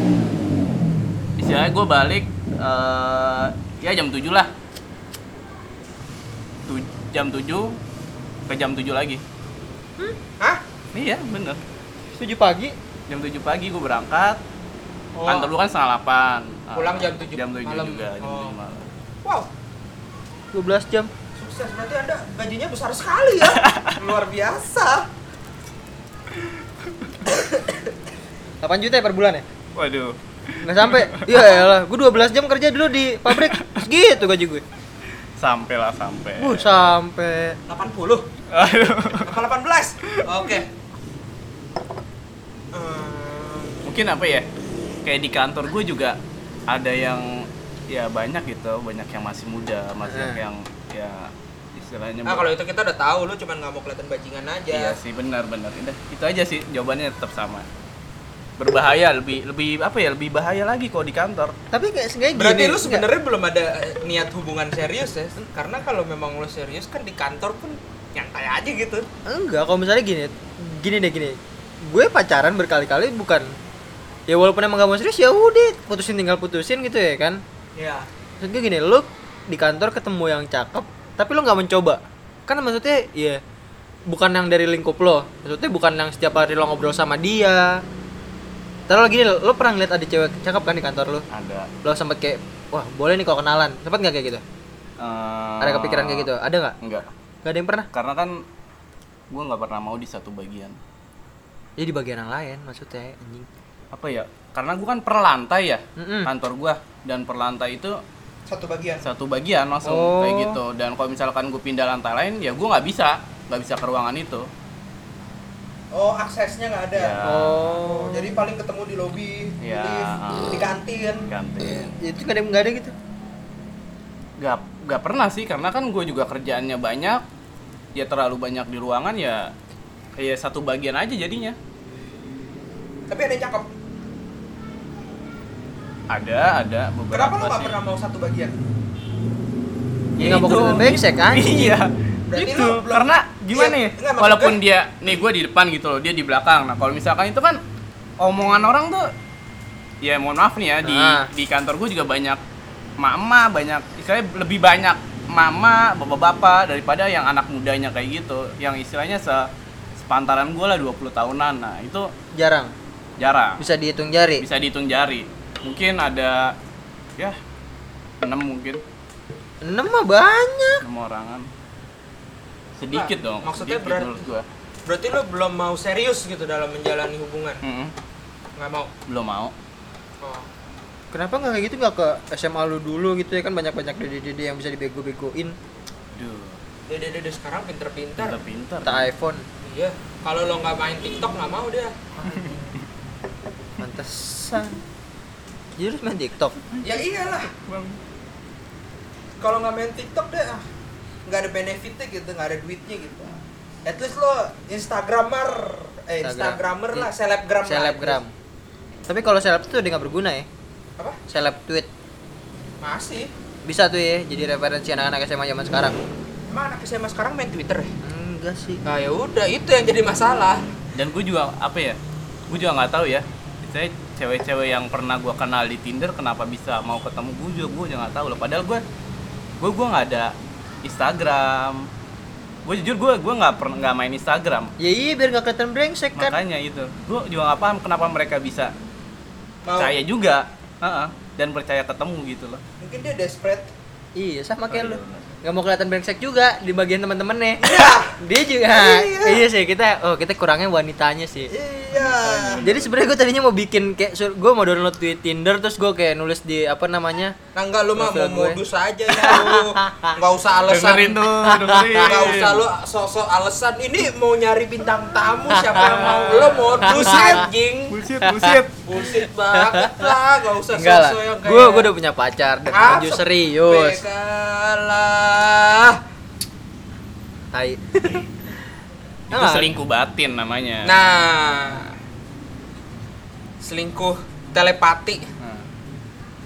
istilahnya gue balik eh, ya jam 7 lah. Tu- jam 7 ke jam 7 lagi. Hah? Iya bener. 7 pagi? Jam 7 pagi gue berangkat. Oh. kantor lu kan setengah 8 Pulang jam 7 jam 7 malam. juga jam Oh. 7 malam. Wow. 12 jam. Sukses berarti anda gajinya besar sekali ya. Luar biasa. 8 juta ya per bulan ya? Waduh nggak sampai. Iya lah gue 12 jam kerja dulu di pabrik. Segitu gaji gue sampai lah sampai. Uh sampai. 80 Aduh. apa 18 oke. Hmm, mungkin apa ya? Kayak di kantor gue juga ada yang ya banyak gitu. Banyak yang masih muda masih Eh. yang ya istilahnya Nah kalau itu kita udah tahu lu cuman nggak mau kelihatan bajingan aja. iya sih benar benar udah itu aja sih jawabannya tetap sama berbahaya lebih lebih apa ya lebih bahaya lagi kalau di kantor tapi kayak kayak gini Berarti lu sebenarnya belum ada eh, niat hubungan serius ya? Karena kalau memang lu serius kan di kantor pun nyantai aja gitu. enggak kalau misalnya gini gini deh gini gue pacaran berkali-kali bukan ya walaupun emang gak mau serius ya udah putusin tinggal putusin gitu ya kan Iya. maksud gue gini lu di kantor ketemu yang cakep tapi lu nggak mencoba kan maksudnya ya bukan yang dari lingkup lo maksudnya bukan yang setiap hari lo ngobrol sama dia Terus gini lo, lo pernah ngeliat ada cewek cakep kan di kantor lo ada. Lo sempet kayak wah boleh nih kalau kenalan. Sempet nggak kayak gitu? Eh, ada kepikiran kayak gitu? Ada nggak? Enggak nggak ada yang pernah? Karena kan gue nggak pernah mau di satu bagian. Ya di bagian yang lain maksudnya anjing. Apa ya? Karena gue kan per lantai ya Mm-mm. kantor gue dan per lantai itu Satu bagian. satu bagian langsung Oh. kayak gitu. Dan kalau misalkan gue pindah lantai lain ya gue nggak bisa. Nggak bisa ke ruangan itu Oh aksesnya nggak ada. Ya. oh Jadi paling ketemu di lobi, di Ya, lift, ah. di kantin. kantin Ya, itu nggak ada nggak ada gitu nggak nggak pernah sih karena kan gue juga kerjaannya banyak ya terlalu banyak di ruangan ya ya satu bagian aja jadinya Tapi ada yang cakep. ada ada beberapa Kenapa lo gak pernah mau satu bagian? Ya nggak mau Itu. kelihatan brengsek kan? iya Berarti itu lu belum- karena gimana Iya, ya? enggak, walaupun gue- dia nih gue di depan gitu loh dia di belakang. Nah kalau misalkan itu kan omongan orang tuh ya mohon maaf nih ya di Ah. di kantor gue juga banyak mama banyak istilahnya lebih banyak mama bapak-bapak daripada yang anak mudanya kayak gitu. Yang istilahnya se sepantaran gue lah 20 tahunan. Nah itu Jarang. jarang. Bisa dihitung jari. bisa dihitung jari. Mungkin ada ya enam mungkin. Enam mah banyak. enam orangan sedikit Nah, dong maksudnya sedikit berarti- menurut gua Berarti lo belum mau serius gitu dalam menjalani hubungan? Mm-mm, Nggak mau? belum mau Oh. Kenapa nggak kayak gitu nggak ke SMA lu dulu gitu ya kan banyak-banyak dede-dede yang bisa dibego-begoin. Duh, Dede-dede sekarang pinter-pinter. pinter-pinter. Tak iPhone. Iya. Kalau lo nggak main TikTok nggak mau dia. Pantesan. Jadi lu main TikTok. Ya iyalah. Bang. Kalau nggak main TikTok deh, ah, nggak ada benefitnya gitu, nggak ada duitnya gitu. At least lo Instagramer, eh Instagram. Instagramer lah, selebgram. lah. Selebgram. Tapi kalau seleb itu udah nggak berguna ya. Apa? Seleb tweet Masih. bisa tuh ya jadi referensi anak-anak SMA zaman sekarang. Emang anak SMA sekarang main Twitter ya? Enggak sih. Nah ya udah itu yang jadi masalah. Dan gue juga apa ya? Gue juga nggak tahu ya. Saya cewek-cewek yang pernah gue kenal di Tinder kenapa bisa mau ketemu gue juga gue juga nggak tahu loh. Padahal gue gue gue nggak ada Instagram. Gue jujur gue gue nggak pernah nggak main Instagram. Ya iya biar nggak kelihatan brengsek kan. Makanya itu. Gue juga nggak paham kenapa mereka bisa Mau. percaya juga. Heeh, dan percaya ketemu gitu loh. Mungkin dia desperate. Iya sama kayak Oh, lu. Nggak mau kelihatan brengsek juga di bagian teman-temannya. Iya. Dia juga. Iya. Iya sih kita oh kita kurangnya wanitanya sih. Iya. Jadi sebenarnya gue tadinya mau bikin kayak gue mau download tweet Tinder terus gue kayak nulis di apa namanya Nah enggak lu mah mau modus aja ya lu. Enggak usah alasan. Dengerin tuh. Enggak usah lu sosok alasan. Ini mau nyari bintang tamu siapa yang mau lo modus anjing. Bullshit, bullshit. Bullshit banget lah, enggak usah sosok yang kayak Gue gue udah punya pacar dan Ah, maju serius. Bekalah. Tai. Itu Nah, selingkuh batin namanya. Nah. Selingkuh telepati Nah.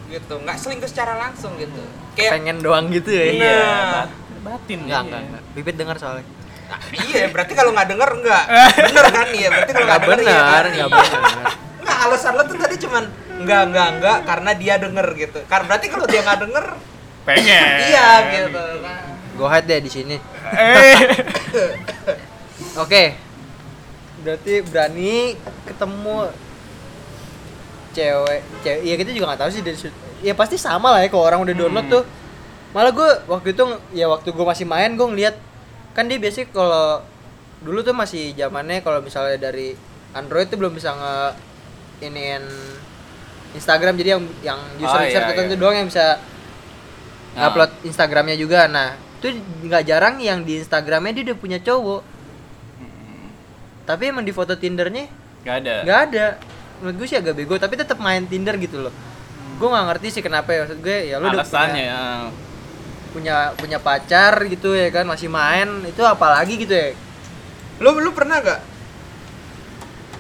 gitu. Enggak selingkuh secara langsung gitu. Kayak pengen doang gitu ya. Iya, Nah. bat- batin. Enggak, iya. enggak, enggak. Bibit dengar soalnya. Ah, iya, berarti kalau nggak denger enggak. Bener kan iya, berarti kalau Enggak nggak iya benar, kan? enggak Iya. benar. Nggak, alasan lo tuh tadi cuman enggak enggak enggak karena dia denger gitu. Karena berarti kalau dia nggak denger, Pengen. iya gitu. Nah, Go ahead deh di sini. Eh. Oke. Berarti berani ketemu cewek, cewek. Ya kita juga nggak tahu sih dari Ya pasti sama lah ya kalau orang udah download Hmm. tuh. Malah gue waktu itu ya waktu gue masih main gue ngeliat kan dia biasanya kalau dulu tuh masih zamannya kalau misalnya dari Android tuh belum bisa nge iniin Instagram jadi yang yang user Oh, user iya, tertentu iya. doang yang bisa Nah. upload Instagramnya juga. Nah, itu nggak jarang yang di Instagramnya dia udah punya cowok. Tapi emang di foto Tindernya Gak ada. nggak ada. Menurut gue sih agak bego, tapi tetap main Tinder gitu loh. Gue nggak ngerti sih kenapa ya maksud gue ya lu udah punya, ya. punya punya pacar gitu ya kan masih main itu apalagi gitu ya. lu lu pernah gak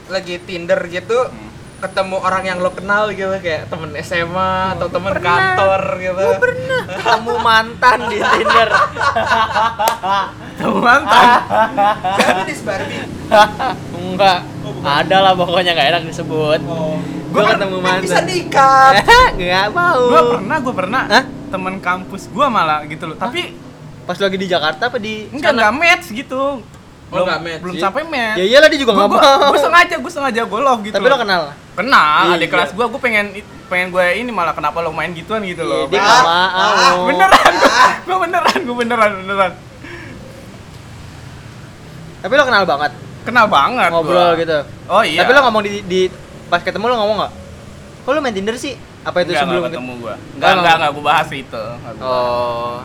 lagi Tinder gitu Hmm. Ketemu orang yang lo kenal gitu kayak temen SMA atau temen pernah. kantor gitu. Gue pernah ketemu mantan di Tinder. Tahu mantan. Di Barbie? Enggak. Ada lah pokoknya nggak enak disebut. Oh. Gue Gua ketemu kan mantan. Bisa diikat. Nggak mau. Gua pernah, gua pernah. Hah? Temen kampus gua malah gitu loh. Tapi Pas lagi di Jakarta apa di enggak enggak match gitu. Belum nggak match. belum sampai match. Ya iyalah dia juga nggak mau. gua sengaja, gua sengaja gua love gitu. Tapi lo kenal? Kenal, Iya. adik kelas gua, gua pengen pengen gue ini malah kenapa lo main gituan gitu loh. Iya, dia Ah, nggak ah, mau. beneran, gua beneran, gua beneran, beneran. Tapi lo kenal banget. Kenal banget ngobrol gua. gitu. Oh iya. Tapi lo ngomong di, di pas ketemu lo ngomong nggak? Kok lo main Tinder sih? Apa itu Enggak, sebelum enggak ketemu gua. Enggak, Enggak, enggak, enggak. gua bahas itu. Gua bahas. Oh.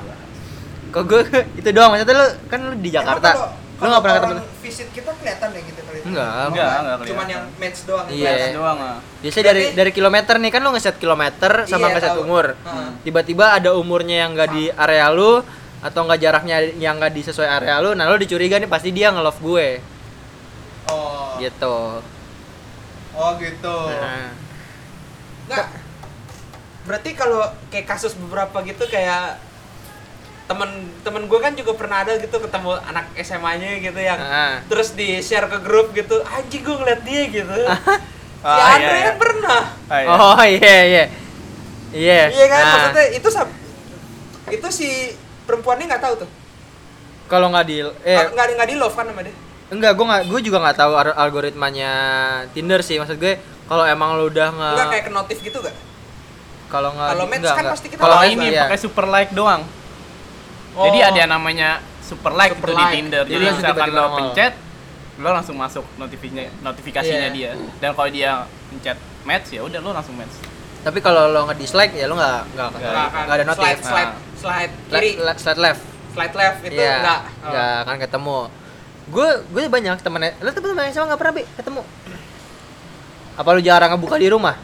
Kok gue itu doang maksudnya lo kan lo di Jakarta. Emang Lo kalau- nggak pernah ketemu? Visit kita kelihatan ya gitu kali. Enggak. Enggak, enggak kelihatan. Cuman yang match doang. Iya. Match doang ah. Biasanya dari dari kilometer nih kan lo ngeset kilometer sama Iya, ngeset umur. Tiba-tiba ada umurnya yang nggak di area lu atau nggak jaraknya yang nggak di sesuai area lu, nah lo dicuriga nih pasti dia nge-love gue. Oh. Gitu. Oh gitu. Nah. Nggak. berarti kalau kayak kasus beberapa gitu kayak temen temen gue kan juga pernah ada gitu ketemu anak SMA-nya gitu yang Ah. terus di share ke grup gitu anjing gue ngeliat dia gitu si Ah, Andre iya, kan iya. pernah Ah, iya. Oh iya iya. Iya. iya kan Nah, maksudnya itu itu si perempuannya nggak tahu tuh kalau nggak di eh Nggak nggak nggak di love kan sama dia enggak gue nggak gue juga nggak tahu al- algoritmanya Tinder sih maksud gue kalau emang lu udah nge nggak kayak ke notif gitu gak kalau nggak Kalau match enggak, kan enggak. pasti kita kalau match ini iya. pakai super like doang. Oh. Jadi ada yang namanya super like Super itu like. di Tinder. Jadi Jadi langsung misalkan lo pencet, lo langsung masuk notifikasinya notifikasinya Iya. dia. Dan kalau dia pencet match ya udah lo langsung match. tapi kalau lo nge dislike ya lo nggak nggak Nggak. Ada notif slide slide Nah. slide kiri le- slide left slide left itu Iya, enggak nggak akan ketemu gue gue banyak temen lo temen temen sama nggak pernah bi ketemu apa lu jarang ngebuka di rumah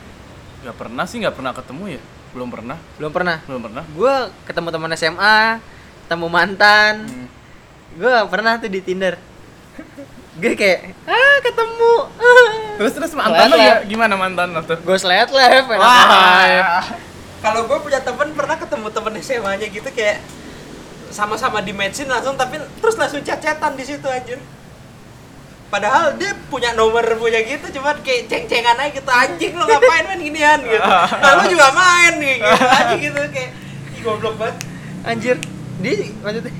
Gak pernah sih nggak pernah ketemu ya. Belum pernah, belum pernah belum pernah. gue ketemu teman SMA ketemu mantan. Hmm. gue pernah tuh di Tinder. Gue kayak ah ketemu. Terus terus mantan lo ya? Gimana mantan lo tuh? gue slide left enak Wah. kalau gue punya temen pernah ketemu temen SMA-nya gitu kayak sama-sama di matchin langsung tapi terus langsung chat-chatan di situ anjir. Padahal dia punya nomor punya gitu cuman kayak ceng-cengan aja gitu anjing lo ngapain main ginian? Gitu. Nah lu juga main nih gitu. Aja gitu kayak ih goblok banget. Anjir dia maksudnya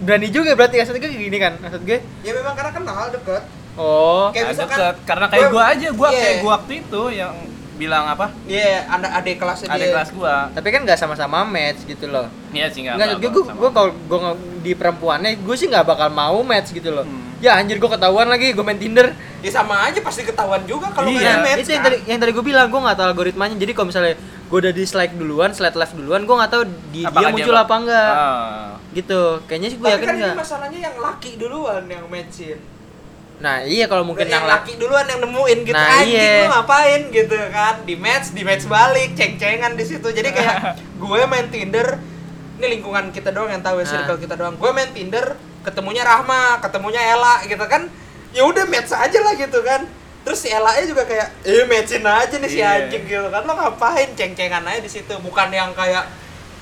berani juga berarti maksud gue gini kan maksud gue ya memang karena kenal deket oh Kayak Nah, misalkan deket. karena kayak gua- gua aja, gua Iya. kayak gua waktu itu yang bilang apa? iya ada adik kelasnya Ada dia kelas gua. tapi kan nggak sama-sama match gitu loh Iya sih nggak. gue gue gue kalau gue di perempuannya gue sih nggak bakal mau match gitu loh Hmm. ya anjir gue ketahuan lagi gue main Tinder ya sama aja pasti ketahuan juga kalau Iya. nggak ada match itu yang kan. tadi yang tadi gue bilang gue nggak tahu algoritmanya jadi kalau misalnya gue udah dislike duluan slide left duluan gue nggak tahu di Apakah dia muncul bak- apa enggak Ah. gitu kayaknya sih gue tapi yakin kan enggak masalahnya yang laki duluan yang matchin nah iya kalau mungkin yang yang laki laki duluan yang nemuin gitu Nah, anjing iya. lu ngapain? gitu kan. Di match di match balik ceng-cengan di situ. Jadi kayak gue main Tinder ini lingkungan kita doang yang tahu ya Nah. circle kita doang. Gue main Tinder ketemunya Rahma ketemunya Ella gitu kan. Ya udah match aja lah gitu kan terus si Ella nya juga kayak eh matchin aja nih si Iya. anjing gitu kan lo ngapain ceng-cengan aja di situ bukan yang kayak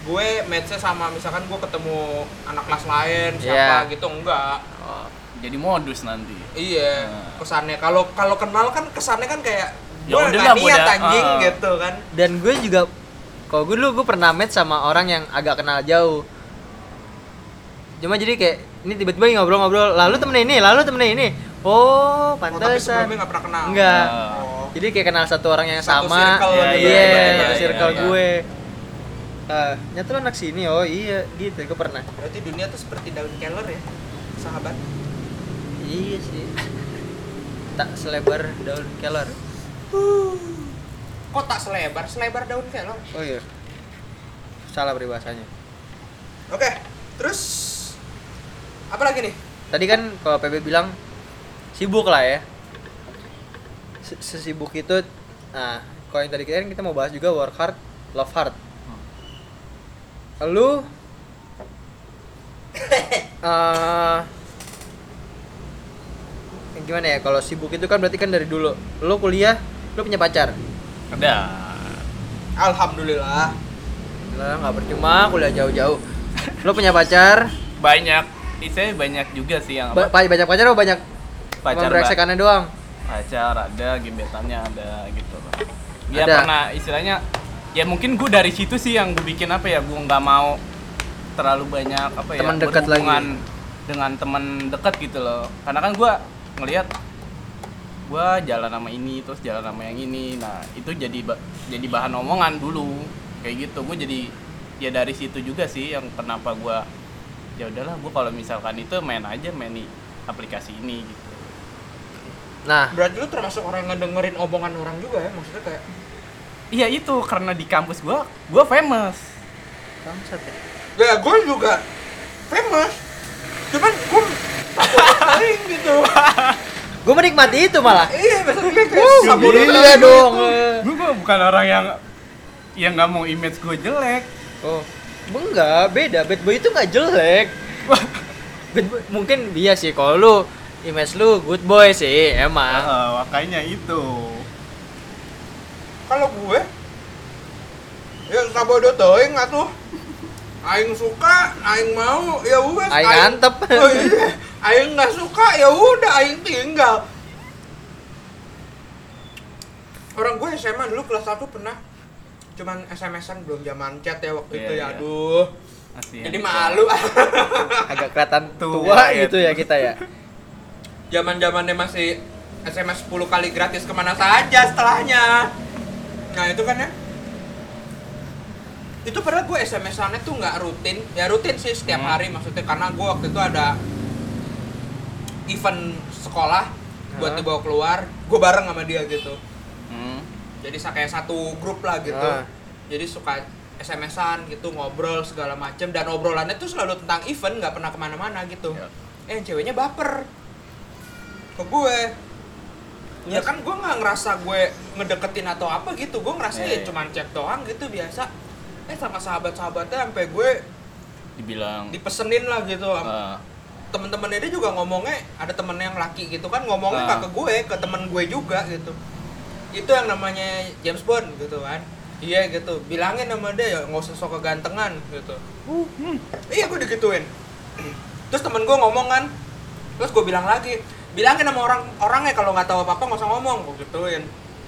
gue matchnya sama misalkan gue ketemu anak kelas lain siapa Iya. gitu enggak Oh, Jadi modus nanti. Iya, Nah. kesannya kalau kalau kenal kan kesannya kan kayak Ya gue udah nggak lah, niat anjing Ah. gitu kan. dan gue juga kalau gue dulu gue pernah match sama orang yang agak kenal jauh cuma jadi kayak ini tiba-tiba ngobrol-ngobrol lalu temennya ini lalu temennya ini. Oh Oh, tapi pantesan. nggak pernah kenal. enggak Oh. jadi kayak kenal satu orang yang Satu sama. iya gitu ya, iya, satu ya, circle iya, iya. gue. Ah, nyata lu anak sini oh iya gitu gue pernah. Berarti dunia tuh seperti daun keler ya, sahabat. iya sih. Tak selebar daun kelor Kok tak selebar, selebar daun keler. oh iya. Salah peribahasanya. Oke, terus apa lagi nih? tadi kan kalau PB bilang sibuk lah ya Se- sesibuk itu nah kalau yang tadi kita kita mau bahas juga work hard love hard lu eh gimana ya kalau sibuk itu kan berarti kan dari dulu lu kuliah lu punya pacar Ada. Alhamdulillah. lah nggak percuma kuliah jauh-jauh lu punya pacar Banyak. Saya banyak juga sih yang ba- apa? banyak pacar atau banyak pacar bereksekannya doang pacar ada gebetannya ada gitu loh ya Ada. pernah istilahnya ya mungkin gue dari situ sih yang gue bikin apa ya gue nggak mau terlalu banyak apa ya Teman dekat berhubungan lagi. dengan teman dekat gitu loh karena kan gue ngelihat gue jalan sama ini terus jalan sama yang ini nah itu jadi ba- jadi bahan omongan dulu kayak gitu gue jadi ya dari situ juga sih yang kenapa gue ya udahlah gue kalau misalkan itu main aja main di aplikasi ini gitu nah Berarti lu termasuk orang yang ngedengerin omongan orang juga ya, maksudnya kayak Iya itu karena di kampus gua, gua famous. bangsat ya ya gue juga famous. Cuman gue paling gitu. gue menikmati itu malah iya, maksudnya kayak sama Gila dong. Gua bukan orang yang yang nggak mau image gue jelek. Oh, enggak, beda. Bad boy itu nggak jelek. Bad boy, mungkin iya sih kalau lu image lu good boy sih emang. Ah, makanya itu. Kalau gue ya sabodo teuing atuh aing suka aing mau ya wes Aing antep. oh, iya. aing nggak suka ya udah aing tinggal orang gue SMA dulu kelas 1 pernah cuman SMS-an belum zaman chat ya waktu Iya, itu ya iya. aduh Masih jadi malu Agak kelihatan Tua tua ya. gitu ya kita ya. zaman zamannya masih SMS 10 kali gratis ke mana saja setelahnya nah itu kan ya itu padahal gue SMS-annya tuh nggak rutin ya rutin sih setiap Hmm. hari maksudnya karena gue waktu itu ada event sekolah buat Hah? dibawa keluar gue bareng sama dia gitu Hmm. Jadi kayak satu grup lah gitu. Ah. jadi suka SMS-an gitu ngobrol segala macem. Dan obrolannya tuh selalu tentang event nggak pernah ke mana-mana gitu. Ya. eh ceweknya baper. Ke gue. Ya kan gue nggak ngerasa gue ngedeketin atau apa gitu. Gue ngerasa Iya, ya iya. cuman chat doang gitu biasa. Eh sama sahabat-sahabatnya sampai gue Dibilang dipesenin lah gitu. Ah, temen-temennya dia juga ngomongnya ada temen yang laki gitu kan ngomongnya nggak ke gue ke temen gue juga gitu itu yang namanya James Bond gitu kan. Iya gitu. Bilangin sama dia ya nggak usah sok kegantengan gitu. Iya gue digituin. Terus temen gue ngomong kan. Terus gue bilang lagi bilangin sama orang orangnya kalau nggak tahu apa apa nggak usah ngomong gue gituin.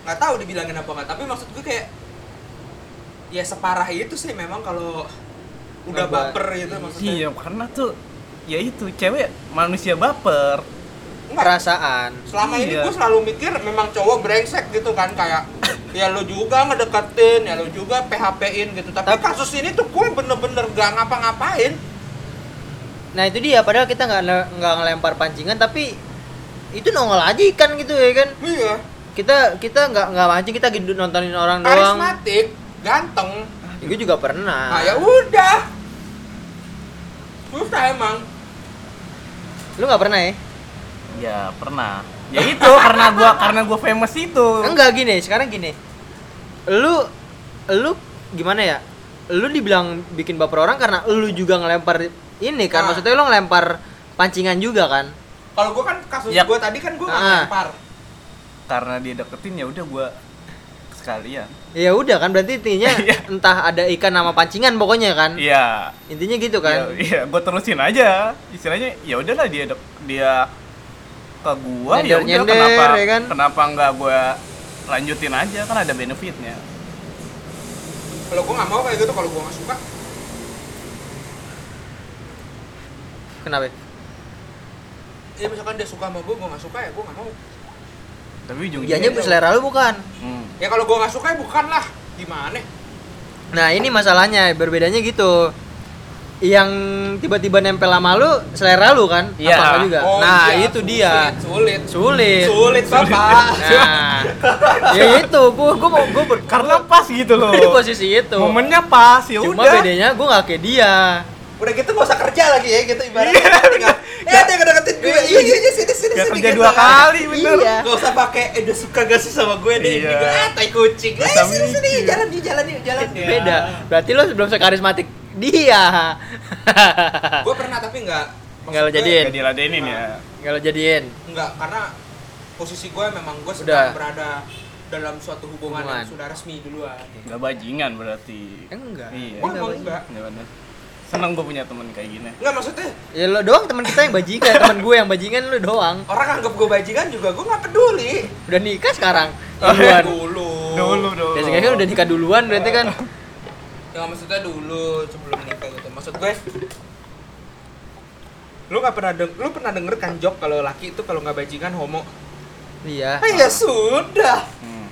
Nggak tahu dibilangin apa nggak tapi maksud gue kayak ya separah itu sih memang kalau udah baper gitu maksudnya. Iya karena tuh ya itu cewek manusia baper Nggak, Perasaan. selama ini Iya. gue selalu mikir memang cowok brengsek gitu kan kayak ya lo juga ngedeketin ya lo juga PHP-in gitu tapi, Tapi- kasus ini tuh gue bener-bener gak ngapa-ngapain Nah itu dia padahal kita nggak nggak ngelempar pancingan tapi itu nongol aja ikan gitu ya kan. iya Kita kita nggak nggak mancing kita gitu nontonin orang doang. karismatik ganteng Gue juga pernah. nah ya udah udah emang Lu nggak pernah ya? Ya pernah ya itu karena gua karena gua famous itu Enggak gini, sekarang gini. Lu lu gimana ya? Lu dibilang bikin baper orang karena lu juga ngelempar ini kan. Ah. Maksudnya lu ngelempar pancingan juga kan. kalau gue kan kasus Ya. gue tadi kan gue nggak Ah. lempar karena dia deketin ya udah gua sekalian Ya udah kan berarti intinya Iya. entah ada ikan sama pancingan pokoknya kan. iya Intinya gitu kan. iya gua terusin aja istilahnya ya udahlah dia dia ke gua ya udah kenapa ya kan? kenapa nggak gua lanjutin aja kan ada benefitnya kalau gue nggak mau kayak gitu kalau gue nggak suka Kenapa? ya misalkan dia suka sama gue gue nggak suka ya gue nggak mau tapi ujung Dianya selera lu bukan. hmm. ya kalau gue nggak suka ya bukan lah gimana Nah ini masalahnya berbedanya gitu. Yang tiba-tiba nempel sama lu selera lu kan? Iya. Apa enggak juga? Oh, nah iya, itu sulit, dia. sulit Sulit. sulit bapak Nah, ya itu, gua gua mau gua ber karena pas gitu loh di posisi itu. momennya pas ya Cuma udah bedanya gua nggak kayak dia. udah gitu gak usah kerja lagi ya gitu ibaratnya tinggal eh ada yang ngedeketin gue iya iya iya sini sini Gak sini kerja gitu. dua kali bener Iya. gak usah pakai eh udah suka gak sih sama gue deh Iya. juga ah tai kucing eh sini sini jalan yuk jalan yuk jalan Iya. Beda. Berarti lu belum sekarismatik dia. gue pernah tapi nggak Nggak lo jadiin. Gak diladenin ya Nggak lo jadiin. nggak karena posisi gue memang gue Udah. sedang berada dalam suatu hubungan, Hubungan. yang sudah resmi duluan Gak bajingan berarti Enggak. Iya. gue Enggak, enggak Ya bener. Seneng gue punya temen kayak gini nggak maksudnya Ya lo doang teman kita yang bajingan, teman gue yang bajingan lu doang. orang anggap gue bajingan juga gue nggak peduli Udah nikah sekarang. Oh, Duluan. dulu Dulu dulu Biasanya kan udah nikah duluan berarti kan. ya maksudnya dulu sebelum nikah gitu maksud gue lu nggak pernah deng lu pernah denger kan jok kalau laki itu kalau nggak bajingan homo Iya. ah ya sudah Hmm.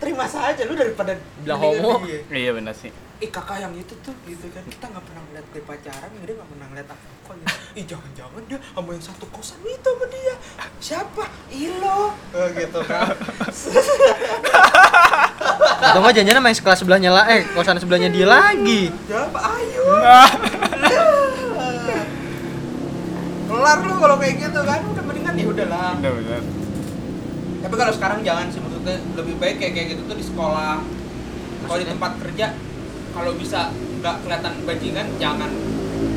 terima saja lu daripada Bilang homo. dia. Iya bener sih ih kakak yang itu tuh gitu kan kita nggak pernah ngeliat dia pacaran dia nggak pernah ngeliat apa apa gitu. ih jangan-jangan dia sama yang satu kosan itu sama dia siapa Ilo oh, gitu kan Atau enggak jangan sama yang sekelas sebelahnya lah, eh kosan sebelahnya dia lagi. siapa Ayu kelar lu kalau kayak gitu kan. Udah mendingan ya udahlah. Bener bener tapi kalau sekarang jangan sih maksudnya lebih baik kayak kayak gitu tuh di sekolah. Kalau di tempat kerja kalau bisa nggak kelihatan bajingan jangan.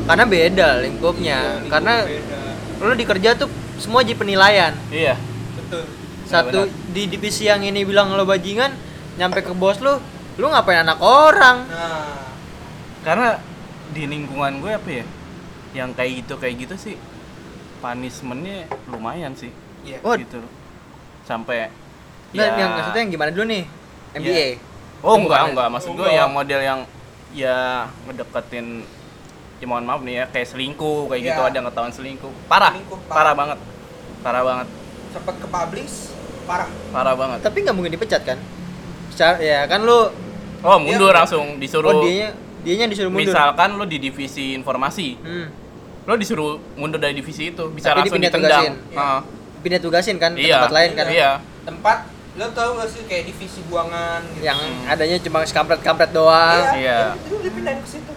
Karena beda lingkupnya. Iya, Karena beda. lu di kerja tuh semua jadi penilaian. Iya. Betul. Satu Benar. di divisi yang ini bilang lo bajingan, nyampe ke bos lu lu ngapain anak orang? Nah. Karena di lingkungan gue apa ya yang kayak gitu kayak gitu sih punishmentnya lumayan sih. Iya. Oh, gitu sampai Nggak, yang maksudnya yang gimana dulu nih? MBA Ya. oh Eh, enggak enggak. Maksud Oh, gue enggak. yang model yang ya ngedeketin ya mohon maaf nih ya kayak selingkuh kayak gitu Iya. ada ngetahuan selingkuh. Parah Selingkuh, parah. parah. banget. Parah banget. Sempet ke publish parah. Parah banget. Tapi nggak mungkin dipecat kan Secara, ya kan lu oh mundur Iya. langsung disuruh oh dianya dianya disuruh mundur misalkan lo di divisi informasi hmm. lo disuruh mundur dari divisi itu bisa Tapi langsung ditendang tugasin. Heeh. pindah tugasin kan ke iya tempat lain kan iya tempat lo tau gak sih kayak divisi buangan gitu yang Hmm. adanya cuma kampret-kampret doang Iya. itu dipindahin ke situ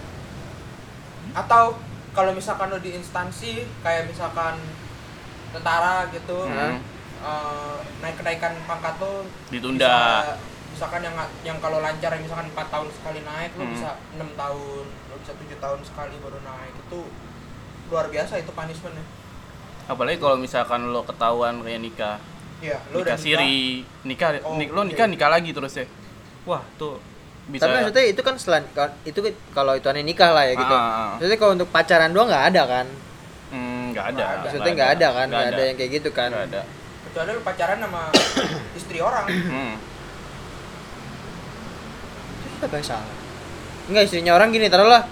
atau kalau misalkan lo di instansi kayak misalkan tentara gitu Hmm. eh, naik kenaikan pangkat lo Ditunda. bisa- misalkan yang yang kalau lancar ya misalkan empat tahun sekali naik lo Hmm. bisa enam tahun lo bisa tujuh tahun sekali baru naik. Itu luar biasa itu punishmentnya. Apalagi kalau misalkan lo ketahuan kayak nikah. Iya, lo nikah udah siri nikah. Oh, nik- lo nikah nikah lagi terus ya? Wah tuh bisa tapi maksudnya itu kan selan kan- itu kan kalau itu aneh nikah lah ya gitu. Ah, ah, ah. maksudnya kalau untuk pacaran doang nggak ada kan? Hmm, nggak ada. Nggak ada. maksudnya nggak ada. kan? Nggak ada yang kayak gitu kan? Nggak ada. Kecuali lo pacaran sama istri orang. Hmm. Apa yang salah. Enggak istrinya orang gini taruhlah.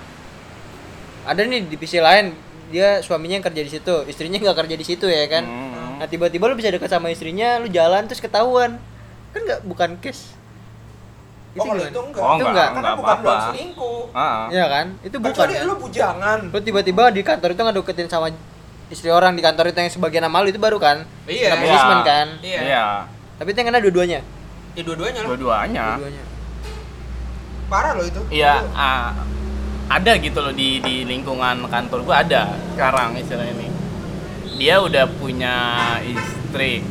Ada nih divisi lain dia suaminya yang kerja di situ istrinya nggak kerja di situ ya kan? Hmm. nah tiba-tiba lu bisa deket sama istrinya lu jalan terus ketahuan. Kan nggak bukan case. Oh kalau gimana? itu enggak. Oh, Itu enggak, enggak. karena enggak bukan apa-apa. doang selingkuh Iya kan? Itu bukan kecuali kan? lo bujangan. Lu tiba-tiba di kantor itu nggak deketin sama istri orang di kantor itu yang sebagian nama lu itu baru kan? Iya. Kena punishment kan? Iya. iya. Tapi itu yang kena dua-duanya? Ya dua-duanya lah. Dua-duanya. Dua-duanya parah lo itu iya ah, ada gitu loh di di lingkungan kantor gua ada sekarang istilahnya nih dia udah punya istri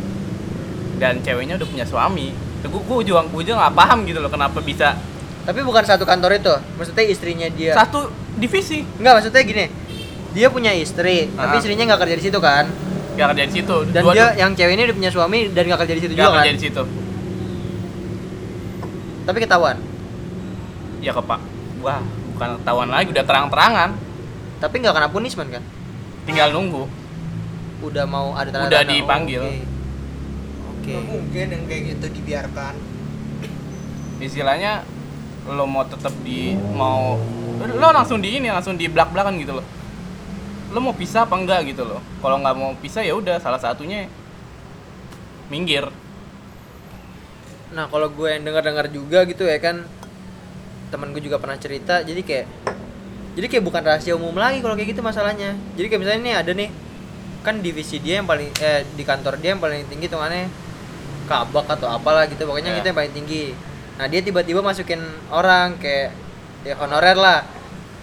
dan ceweknya udah punya suami gue gue juga gue juga nggak paham gitu loh kenapa bisa tapi bukan satu kantor itu maksudnya istrinya dia satu divisi Enggak, maksudnya gini. Dia punya istri, tapi Ah. istrinya nggak kerja di situ kan. gak kerja di situ Dan Dua- dia yang cewek ini udah punya suami dan nggak kerja di situ nggak juga kan. kerja di situ Tapi ketahuan. Ya kepak wah bukan ketahuan lagi udah terang-terangan. Tapi nggak kena punishment kan. tinggal nunggu. Udah mau ada tanda Udah dipanggil. Oke. nggak mungkin yang kayak gitu dibiarkan. Istilahnya lo mau tetap di mau lo langsung di ini langsung di belak belakan gitu loh. Lo mau pisah apa enggak gitu loh. Kalau nggak mau pisah ya udah salah satunya minggir. Nah, kalau gue yang dengar-dengar juga gitu ya kan temen gue juga pernah cerita jadi kayak jadi kayak bukan rahasia umum lagi kalau kayak gitu masalahnya jadi kayak misalnya nih ada nih kan divisi dia yang paling eh di kantor dia yang paling tinggi tuh aneh kabak atau apalah gitu pokoknya Ya. kita yang paling tinggi nah dia tiba-tiba masukin orang kayak ya honorer lah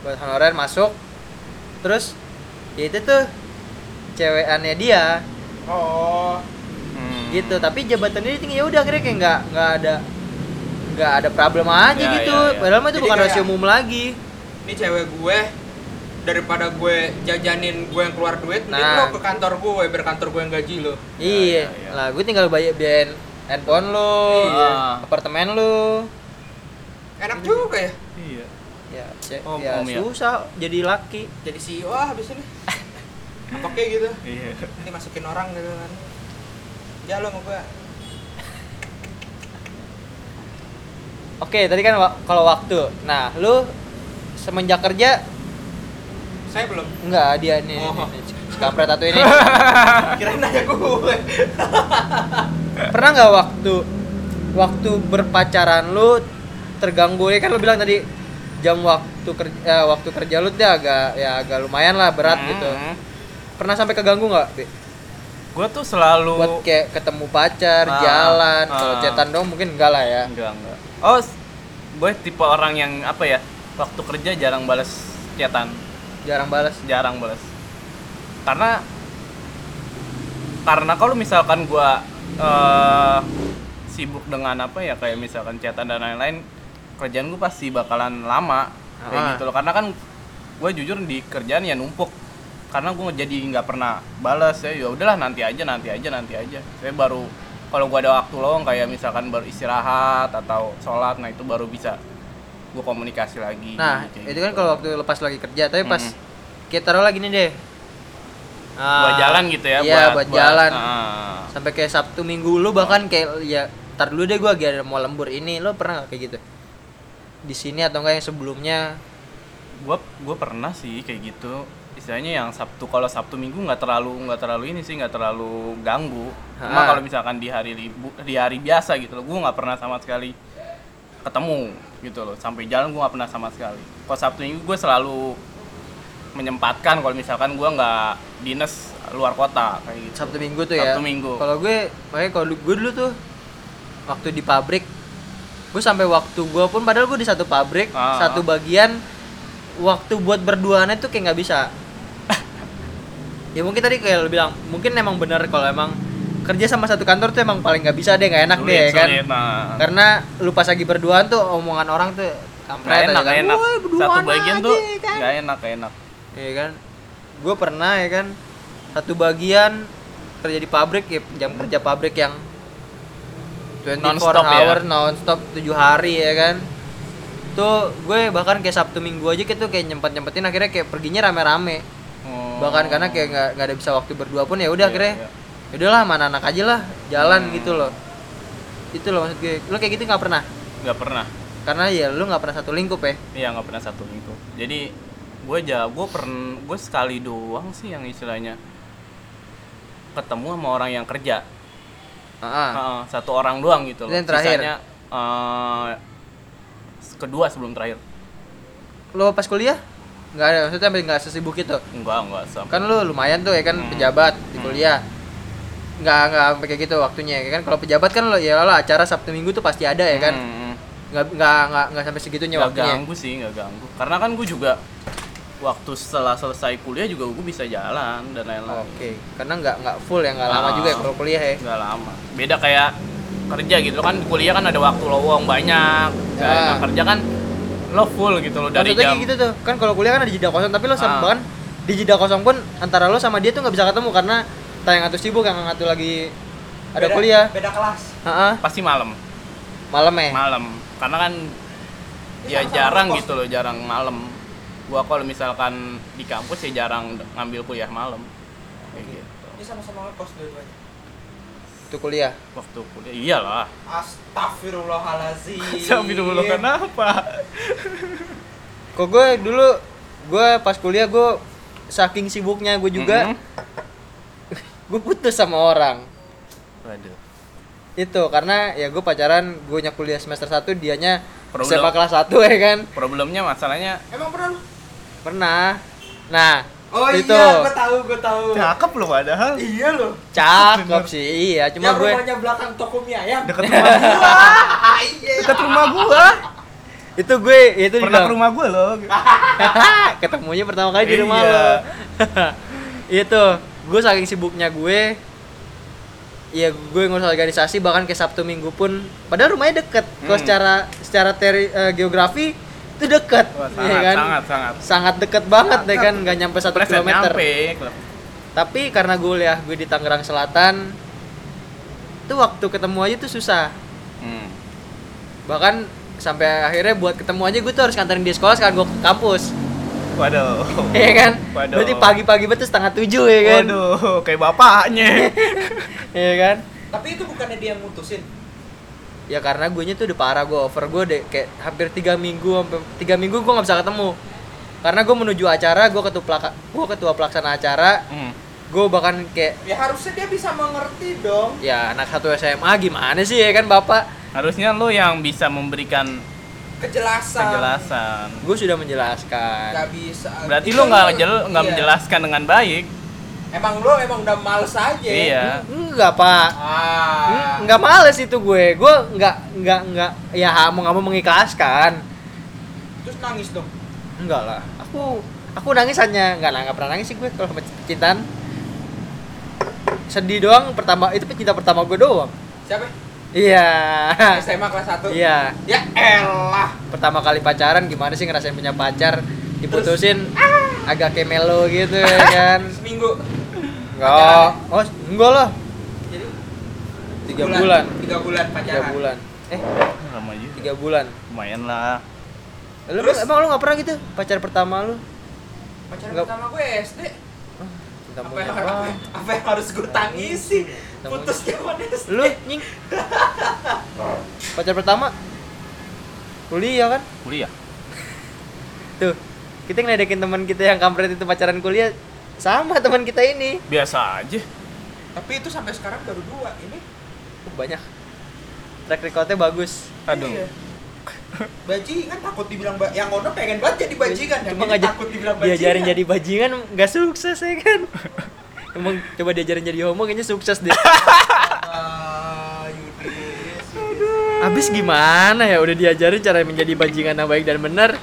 buat honorer masuk terus ya itu tuh cewekannya dia oh Hmm. gitu tapi jabatannya dia tinggi ya udah akhirnya kayak nggak nggak ada nggak ada problem aja Ya, gitu. ya, ya. padahal mah itu Jadi bukan kayak- rasio umum lagi. Ini cewek gue daripada gue jajanin gue yang keluar duit mending Nah. lo ke kantor gue biar kantor gue yang gaji lo. Iya. Ya, ya. lah gue tinggal bayar biayain handphone lo Iya. apartemen lo. Enak juga ya. Iya. Ya ya, Om, ya om ya. susah jadi laki. Jadi CEO ah habis ini. Apa kayak gitu. Iya. Ini masukin orang gitu kan. Ya lo sama gue oke tadi kan wa- kalau waktu. Nah lu semenjak kerja? Saya belum. Enggak dia nih, Oh. nih, nih, si kampret satu ini. Kira nanya gue. Pernah nggak waktu waktu berpacaran lu terganggu? Ya kan lu bilang tadi jam waktu kerja waktu kerja lu tuh agak ya agak lumayan lah berat gitu. Hmm. pernah sampai keganggu nggak Bi? gue tuh selalu buat kayak ketemu pacar Ah, jalan kalau ah. cetan dong mungkin enggak lah ya. Enggak enggak oh gue tipe orang yang apa ya waktu kerja jarang balas chatan jarang balas jarang balas karena karena kalau misalkan gua eh, sibuk dengan apa ya kayak misalkan chatan dan lain-lain kerjaan gua pasti bakalan lama kayak Ah. gitu loh. Karena kan gue jujur di kerjaan ya numpuk. Karena gue jadi nggak pernah balas ya ya udahlah nanti aja nanti aja nanti aja. Saya baru kalau gua ada waktu luang kayak misalkan baru istirahat atau sholat nah itu baru bisa gua komunikasi lagi Nah, kayak itu gitu. kan kalau waktu lepas lagi kerja, tapi pas Mm. kita taruh lagi nih deh. buat Ah, jalan gitu ya Iya, buat, jalan. ah. Sampai kayak Sabtu Minggu lu bahkan kayak ya tar dulu deh gua lagi ada mau lembur ini, lo pernah gak kayak gitu? Di sini atau enggak yang sebelumnya? gua gua pernah sih kayak gitu istilahnya yang Sabtu kalau Sabtu Minggu nggak terlalu nggak terlalu ini sih nggak terlalu ganggu cuma kalau misalkan di hari libu di hari biasa gitu loh gua nggak pernah sama sekali ketemu gitu loh sampai jalan gua nggak pernah sama sekali kalau Sabtu Minggu gue selalu menyempatkan kalau misalkan gua nggak dinas luar kota kayak gitu Sabtu Minggu tuh ya. Sabtu Minggu. Kalau gue, makanya kalau gue dulu tuh waktu di pabrik, gue sampai waktu gue pun padahal gue di satu pabrik, Ah. satu bagian, waktu buat berduaan itu kayak nggak bisa. Ya mungkin tadi kayak lo bilang, mungkin emang bener kalau emang kerja sama satu kantor tuh emang paling nggak bisa deh, nggak enak deh Sulit, ya kan. sulit, nah. Karena lu pas lagi berduaan tuh omongan orang tuh kampret enak kan. enak "Woi, berduaan satu bagian tuh aja," kan. nggak enak nggak enak Iya kan? Gue pernah ya kan satu bagian kerja di pabrik ya jam kerja pabrik yang 24 Non-stop ya? hour non-stop 7 hari ya kan. Tuh gue bahkan kayak Sabtu Minggu aja gitu kayak nyempet-nyempetin akhirnya kayak perginya rame-rame. Bahkan karena kayak nggak nggak ada bisa waktu berdua pun ya udah Iya, akhirnya iya. ya udahlah mana anak aja lah jalan Hmm. gitu loh. Itu loh maksud gue. Lo kayak gitu nggak pernah? nggak pernah Karena ya lu nggak pernah satu lingkup ya. Iya nggak pernah satu minggu. Jadi gue aja gue pernah gue sekali doang sih yang istilahnya ketemu sama orang yang kerja. Heeh. Heeh, satu orang doang gitu loh. Yang terakhir? Sisanya eh, kedua sebelum terakhir. Lo pas kuliah nggak ada maksudnya sampai nggak sesibuk itu. Enggak enggak sampai. kan lu lumayan tuh ya kan Hmm. pejabat di Hmm. kuliah nggak nggak sampai kayak gitu waktunya ya kan kalau pejabat kan lo ya lah acara sabtu minggu tuh pasti ada ya kan Hmm, nggak nggak nggak nggak sampai segitunya nggak waktunya ganggu sih nggak ganggu. Karena kan gue juga waktu setelah selesai kuliah juga gue bisa jalan dan lain-lain. oke karena nggak nggak full ya nggak lama Ah. juga ya kalau kuliah ya nggak lama beda kayak kerja gitu kan kuliah kan ada waktu lowong banyak Ya. nah, kerja kan lo full gitu lo dari Maksudnya jam kayak gitu tuh. Kan kalau kuliah kan ada jeda kosong tapi lo sama Ah. bahkan di jeda kosong pun antara lo sama dia tuh nggak bisa ketemu karena tayang atau sibuk yang ngatu lagi ada Beda- kuliah. beda kelas. Heeh, pasti malam. Malam ya? Malam. Karena kan ya sama-sama jarang gitu loh jarang malam. Gua kalau misalkan di kampus ya jarang ngambil kuliah malam. Kayak gitu. Ini sama-sama ngekos dua-duanya itu kuliah? Waktu kuliah iyalah. Astagfirullahalazim dulu kenapa? Kok gue dulu gue pas kuliah gue saking sibuknya gue juga Mhm. gue putus sama orang. Waduh. Itu karena ya gue pacaran gue nya kuliah semester 1 dianya Problem. SMA kelas 1 ya kan? Problemnya masalahnya emang pernah pernah. Nah oh itu. iya gue tahu gue tahu. Cakep loh padahal. Iya loh. Cakep sih iya cuma yang gue rumahnya belakang toko mie ayam. Deket rumah gua. Iya. Deket rumah gua. Itu gue itu pernah ke rumah gua loh. Ketemunya pertama kali di rumah Iya. lo. Itu gue saking sibuknya gue Iya, gue ngurus organisasi bahkan ke Sabtu Minggu pun padahal rumahnya deket. Kalau Hmm. secara secara teri, eh, geografi itu deket, Wah, ya sangat, kan? sangat sangat Sangat deket banget deh kan, nggak nyampe satu Pleset kilometer. nyampe Tapi karena gue lihat gue di Tangerang Selatan, itu waktu ketemu aja tuh susah. hmm. Bahkan sampai akhirnya buat ketemu aja gue tuh harus nganterin dia sekolah sekarang gue ke kampus. waduh Iya kan? Waduh. Berarti pagi-pagi betul setengah tujuh ya kan? waduh kayak bapaknya Iya kan? tapi itu bukannya dia yang mutusin Ya karena gue nya tuh udah parah gue over. Gue deh kayak hampir tiga minggu sampai tiga minggu gue nggak bisa ketemu. Karena gue menuju acara gue ketua gue ketua pelaksana acara. Hmm. gue bahkan kayak ya harusnya dia bisa mengerti dong. Ya anak satu SMA gimana sih ya kan bapak? Harusnya lo yang bisa memberikan kejelasan. kejelasan. Gue sudah menjelaskan. Nggak bisa. Berarti lo nggak lu- ngejel nggak iya. menjelaskan dengan baik emang lo emang udah males aja iya. Enggak pak. Ah. Nggak males itu gue. Gue nggak nggak nggak ya mau nggak mau mengikhlaskan. Terus nangis dong? Enggak lah. Aku aku nangis hanya nggak lah nggak pernah nangis sih gue kalau percintaan sedih doang pertama itu pecinta pertama gue doang. Siapa? Iya. SMA kelas 1 iya. Ya elah. Pertama kali pacaran gimana sih ngerasain punya pacar? Diputusin agak kayak melo gitu ya kan? Seminggu enggak. Oh enggak lah. Jadi? Tiga bulan. tiga bulan tiga pacaran. bulan. Eh lama juga. tiga bulan. Lumayan lah. Lu Terus? emang lu nggak pernah gitu? Pacar pertama lu? Pacaran Nggak- pertama gue SD cinta apa monyet yang, banget. apa yang harus gue tangisi? Putus zaman SD lu nying. Pacar pertama? Kuliah kan? Kuliah. Tuh kita ngeledekin teman kita yang kampret itu pacaran kuliah sama teman kita ini. Biasa aja. Tapi itu sampai sekarang baru dua ini. Uh, banyak. Track recordnya bagus. Aduh. Iya. bajingan takut dibilang ba- yang ono pengen banget jadi bajingan. yang cuma ngajak takut dibilang bajingan. diajarin jadi bajingan nggak sukses ya kan? Emang coba diajarin jadi homo kayaknya sukses deh. Ah, Yudis, Abis gimana ya? Udah diajarin cara menjadi bajingan yang baik dan benar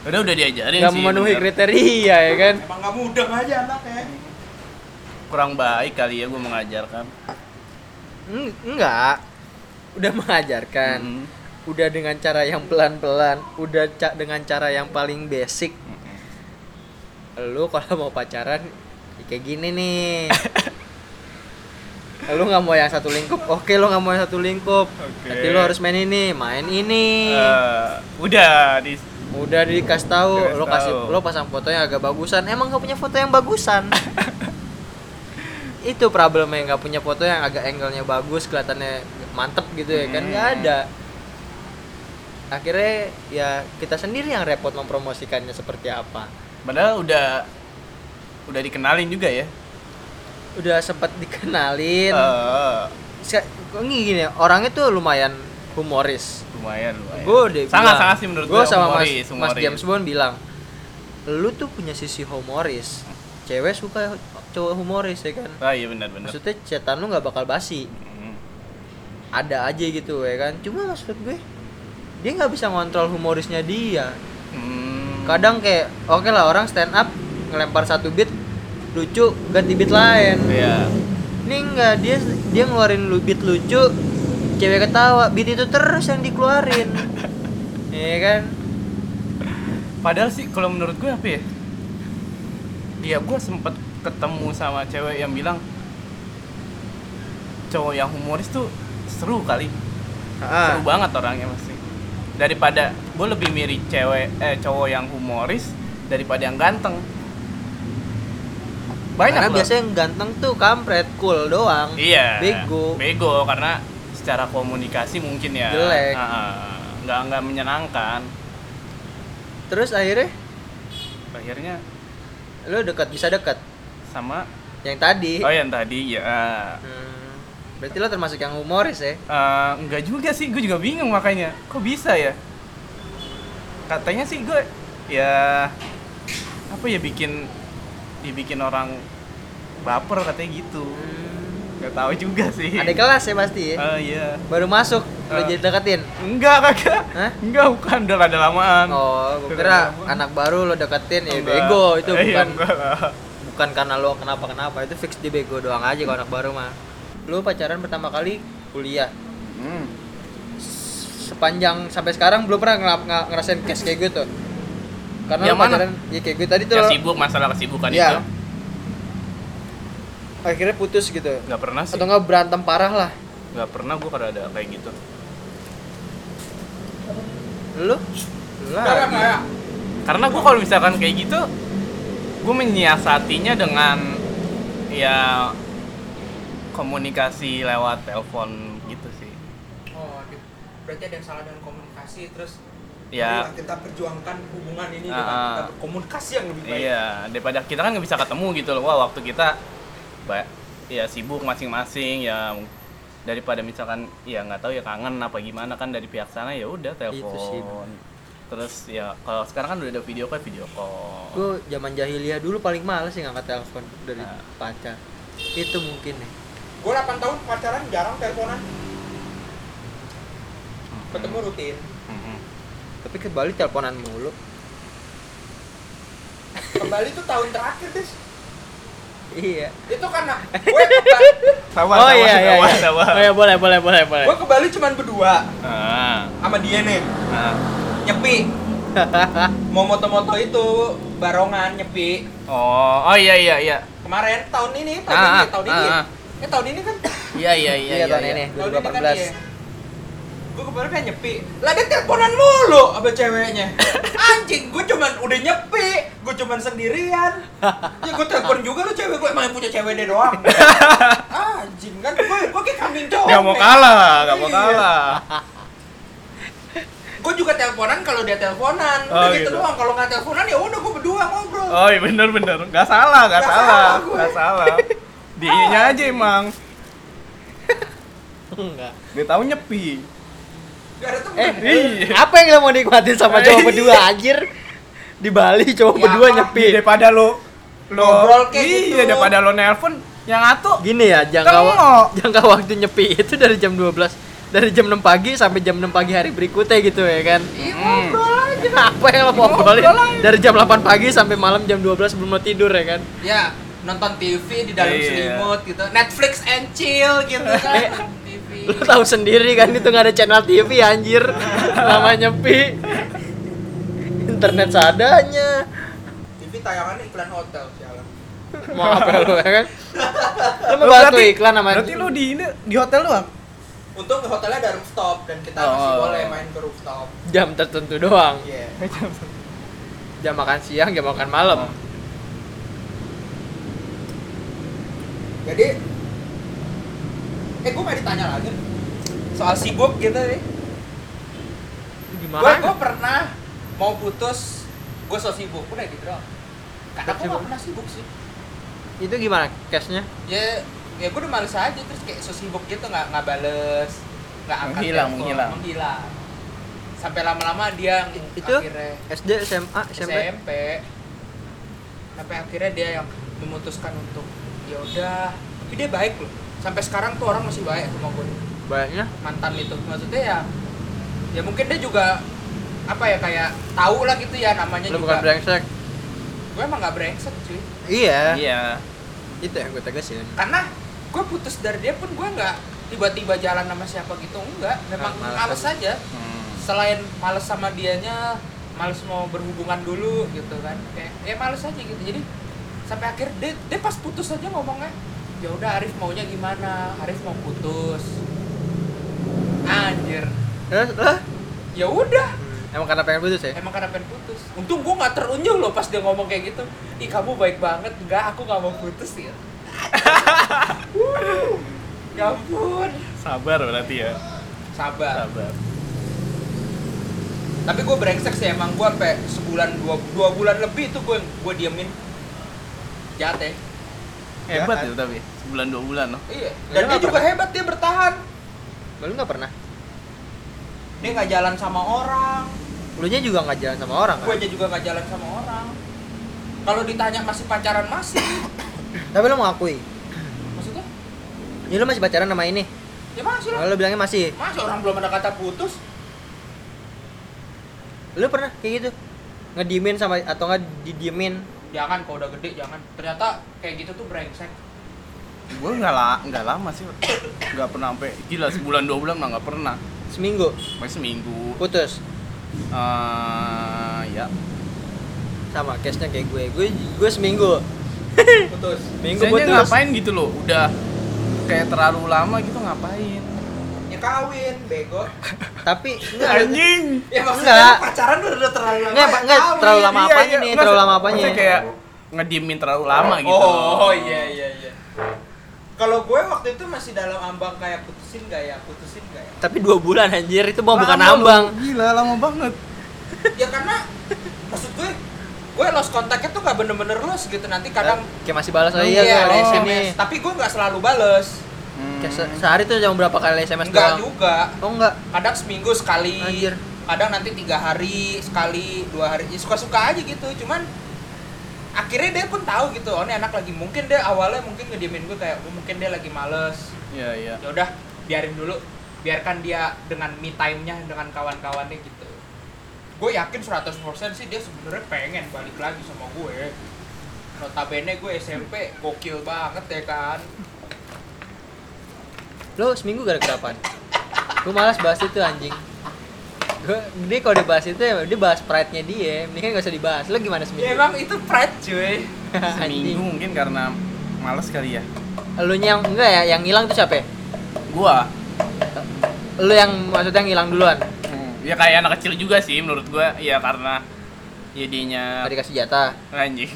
udah udah diajarin nggak sih memenuhi bener. kriteria ya kan? Emang nggak mudah aja anaknya. Kurang baik kali ya gue mengajarkan. Eng- enggak. Udah mengajarkan. Mm-mm. udah dengan cara yang pelan-pelan udah ca- dengan cara yang paling basic. Mm-mm. lu kalau mau pacaran ya kayak gini nih. Lu nggak mau yang satu lingkup? Oke lu nggak mau yang satu lingkup. Oke. nanti lu harus main ini main ini. Eh, udah di udah dikasih tahu Dikasih lu kasih tahu. lu pasang fotonya agak bagusan. Emang nggak punya foto yang bagusan? Itu problemnya nggak punya foto yang agak angle-nya bagus kelihatannya mantep gitu ya kan? Nggak Hmm. ada. Akhirnya ya kita sendiri yang repot mempromosikannya seperti apa. Padahal udah udah dikenalin juga ya? Udah sempat dikenalin. Eh, Se- ini gini orangnya tuh lumayan humoris. Lumayan lumayan. Gue udah sangat sangat sih menurut gue sama mas humoris, mas humoris. James Bond bilang lu tuh punya sisi humoris. Cewek suka cowok humoris ya kan? Ah iya benar benar. Maksudnya cetan lu nggak bakal basi. Mm. ada aja gitu ya kan? Cuma maksud gue dia nggak bisa ngontrol humorisnya dia. Hmm. kadang kayak oke lah orang stand up ngelempar satu beat lucu ganti beat lain. Iya. ini enggak dia dia ngeluarin lu beat lucu cewek ketawa beat itu terus yang dikeluarin Iya kan Padahal sih kalau menurut gue apa ya? Ya gue sempet ketemu sama cewek yang bilang cowok yang humoris tuh seru kali, Ah, seru banget orangnya pasti. Daripada gue lebih mirip cewek eh cowok yang humoris daripada yang ganteng. Banyak karena loh. biasanya yang ganteng tuh kampret cool doang Iya. bego Bego karena secara komunikasi mungkin ya. Jelek. Ah. nggak nggak menyenangkan. terus akhirnya Akhirnya lu dekat bisa dekat sama yang tadi oh yang tadi ya Hmm, berarti lo termasuk yang humoris ya Eh, enggak juga sih, gue juga bingung makanya. Kok bisa ya? Katanya sih gue ya apa ya bikin dibikin orang baper katanya gitu. Gak tahu juga sih. ada kelas ya pasti ya Oh iya. baru masuk lo Ah. jadi deketin Enggak kagak. Hah? Enggak bukan udah ada lamaan. oh gue kira anak baru lo deketin ya Enggak. bego itu Eh, iya, bukan enggak lah. bukan karena lo kenapa kenapa itu fix di bego doang aja kalau anak baru mah lo pacaran pertama kali kuliah Hmm. sepanjang sampai sekarang belum pernah ngerasain case kayak gitu karena Yang lo mana? pacaran ya kayak gue tadi tuh Ya sibuk masalah kesibukan Iya. itu. Akhirnya putus gitu. Enggak pernah sih. atau nggak berantem parah lah. Enggak pernah gue kalau ada kayak gitu. lu? Lah ya karena gue kalau misalkan kayak gitu gue menyiasatinya dengan ya komunikasi lewat telepon gitu sih. Oh berarti ada yang salah dengan komunikasi terus ya. kita perjuangkan hubungan ini Ah, dengan ah. kita berkomunikasi yang lebih baik. Iya daripada kita kan nggak bisa ketemu gitu loh. Wah waktu kita ba- ya sibuk masing-masing ya daripada misalkan ya nggak tahu ya kangen apa gimana kan dari pihak sana ya udah Itu sih. telepon. Terus ya kalau sekarang kan udah ada video call video call. Gue zaman jahiliyah dulu paling males sih ngangkat telepon dari Nah. pacar. Itu mungkin nih gue 8 tahun pacaran jarang teleponan. Ketemu rutin. Mhm. tapi ke Bali teleponan mulu. Kembali tuh tahun terakhir des iya. Itu karena gue ke, Sabar, oh sabar, iya iya iya. oh iya boleh boleh boleh boleh. Gue ke Bali cuman berdua. Ah, sama dia nih. Ah. nyepi. Mau moto-moto itu barongan nyepi. Oh oh iya iya iya. Kemarin tahun ini tahun Ah, ini ah, tahun ah, ini. ah. Eh tahun ini kan? Iya iya iya. Iya tahun ini. Tahun ini kan 2018. iya. Gue kemarin kan nyepi. Lah dia teleponan mulu sama ceweknya. Anjing, gue cuman udah nyepi, gue cuman sendirian. Ya gue telepon juga lu cewek gue emang yang punya cewek dia doang. Anjing kan gue gue kayak kambing cowok. Gak mau kalah, gak mau kalah. Gue juga teleponan kalau dia teleponan. Oh, Udah gitu, gitu. doang. Kalau nggak teleponan ya udah gue berdua ngobrol. Oh iya bener bener, gak salah, gak, Gak salah, salah gue. gak salah. Dia aja emang, Enggak. dia tahu nyepi. Gak ada temen. Eh, Iya. apa yang lo mau nikmatin sama cowok berdua anjir? Di Bali cowok Ya berdua apa? nyepi. Daripada lo lo Ngobrol kayak iya, gitu. daripada lo nelpon yang atuh Gini ya, jangka Tengok. jangka waktu nyepi itu dari jam 12 dari jam 6 pagi sampai jam 6 pagi hari berikutnya gitu ya kan. Hmm. Apa yang lo mau ngobrolin dari jam 8 pagi sampai malam jam 12 sebelum lo tidur ya kan? Ya, nonton TV di dalam Iya. selimut gitu. Netflix and chill gitu kan. Lo tahu sendiri kan itu nggak ada channel TV anjir. Namanya nyepi. Internet seadanya. TV tayangannya iklan hotel sialan. Mau apa lo ya kan? Lo mau tuh iklan sama Berarti lo di ini di hotel doang? Untung hotelnya ada rooftop dan kita masih Oh. boleh main ke rooftop. jam tertentu doang. Iya. Jam makan siang, jam makan malam. Oh. Jadi eh gue mau ditanya lagi soal sibuk gitu nih. Gue Gimana? gue pernah mau putus, gue so sibuk udah gitu doang. Karena gue Sibuk. gak pernah sibuk sih. Itu gimana cashnya? Ya ya gue udah males aja terus kayak so sibuk gitu nggak nggak bales nggak angkat Menghilang, telepon, menghilang. menghilang sampai lama-lama dia Itu akhirnya SD, SMA, SMP. SMP sampai akhirnya dia yang memutuskan untuk ya udah tapi dia baik loh sampai sekarang tuh orang masih baik sama gue Banyak. mantan itu maksudnya ya ya mungkin dia juga apa ya kayak tahu lah gitu ya namanya Lo juga bukan brengsek. gue emang nggak brengsek cuy Iya. Iya. Itu yang gue tegasin. karena gue putus dari dia pun gue nggak tiba-tiba jalan sama siapa gitu enggak memang Nah, males males aja Hmm. selain males sama dianya males mau berhubungan dulu gitu kan kayak ya males aja gitu jadi sampai akhir dia, dia pas putus aja ngomongnya ya udah Arif maunya gimana? Arif mau putus. Anjir. Lah? ya udah. Emang karena pengen putus ya? emang karena pengen putus. Untung gue nggak terunjuk loh pas dia ngomong kayak gitu. Ih kamu baik banget. Enggak aku nggak mau putus ya. Wuh, ya ampun. Sabar berarti ya. sabar. Sabar. tapi gue brengsek sih emang gue sampai sebulan dua, dua bulan lebih tuh gue gue diemin. Jahat ya? Hebat ya tapi sebulan dua bulan loh. iya dan dia nggak juga hebat dia bertahan Lu nggak pernah? dia nggak jalan sama orang Lu nya juga nggak jalan sama orang gue kan? aja juga nggak jalan sama orang kalau ditanya masih pacaran masih Tapi lu mengakui. maksudnya Ya lu masih pacaran sama ini. ya masih lah Kalau lu bilangnya masih. masih orang belum ada kata putus Lu pernah kayak gitu? Ngediemin sama atau nggak didiemin? jangan kalau udah gede jangan ternyata kayak gitu tuh brengsek Gue nggak la nggak lama sih. Nggak pernah sampai gila sebulan dua bulan mah nggak pernah. Seminggu Masih seminggu. putus. Eh ya. Sama case-nya kayak gue. Gue gue seminggu. putus Minggu Misalnya putus. ngapain gitu loh, udah kayak terlalu lama gitu ngapain? ya kawin bego Tapi enggak Anjing. ya maksudnya Enggak. pacaran udah, udah terlalu lama Enggak, ya enggak, kawin. terlalu lama Iya, apanya iya. nih? Terlalu lama apanya? masa kayak ngediemin terlalu lama gitu. Oh iya iya iya. Kalau gue waktu itu masih dalam ambang kayak putusin gak ya, putusin gak ya? Tapi dua bulan anjir itu mau bukan ambang. Gila lama banget. Ya karena maksud gue gue lost kontaknya tuh gak bener-bener lost gitu nanti kadang Kayak masih balas oh Iya, iya, oh. SMS. tapi gue nggak selalu bales Hmm. Kayak se- sehari tuh cuma berapa kali SMS enggak doang? juga Oh enggak. kadang seminggu sekali Anjir. kadang nanti tiga hari sekali dua hari ya suka-suka aja gitu cuman akhirnya dia pun tahu gitu oh ini anak lagi mungkin dia awalnya mungkin ngediemin gue kayak oh, mungkin dia lagi males Iya iya. ya udah biarin dulu biarkan dia dengan me time-nya dengan kawan-kawannya gitu gue yakin 100% sih dia sebenarnya pengen balik lagi sama gue notabene gue SMP gokil banget ya kan Lo seminggu gara-gara apaan? Gue malas bahas itu anjing. Gue dia kalau dibahas itu ya dia bahas pride-nya dia, mendingan gak usah dibahas. Lo gimana seminggu? ya emang itu pride cuy Seminggu mungkin karena males kali ya. elunya yang enggak ya yang hilang tuh siapa ya? gua lu yang maksudnya yang hilang duluan ya kayak anak kecil juga sih menurut gua ya karena jadinya nggak dikasih jatah anjing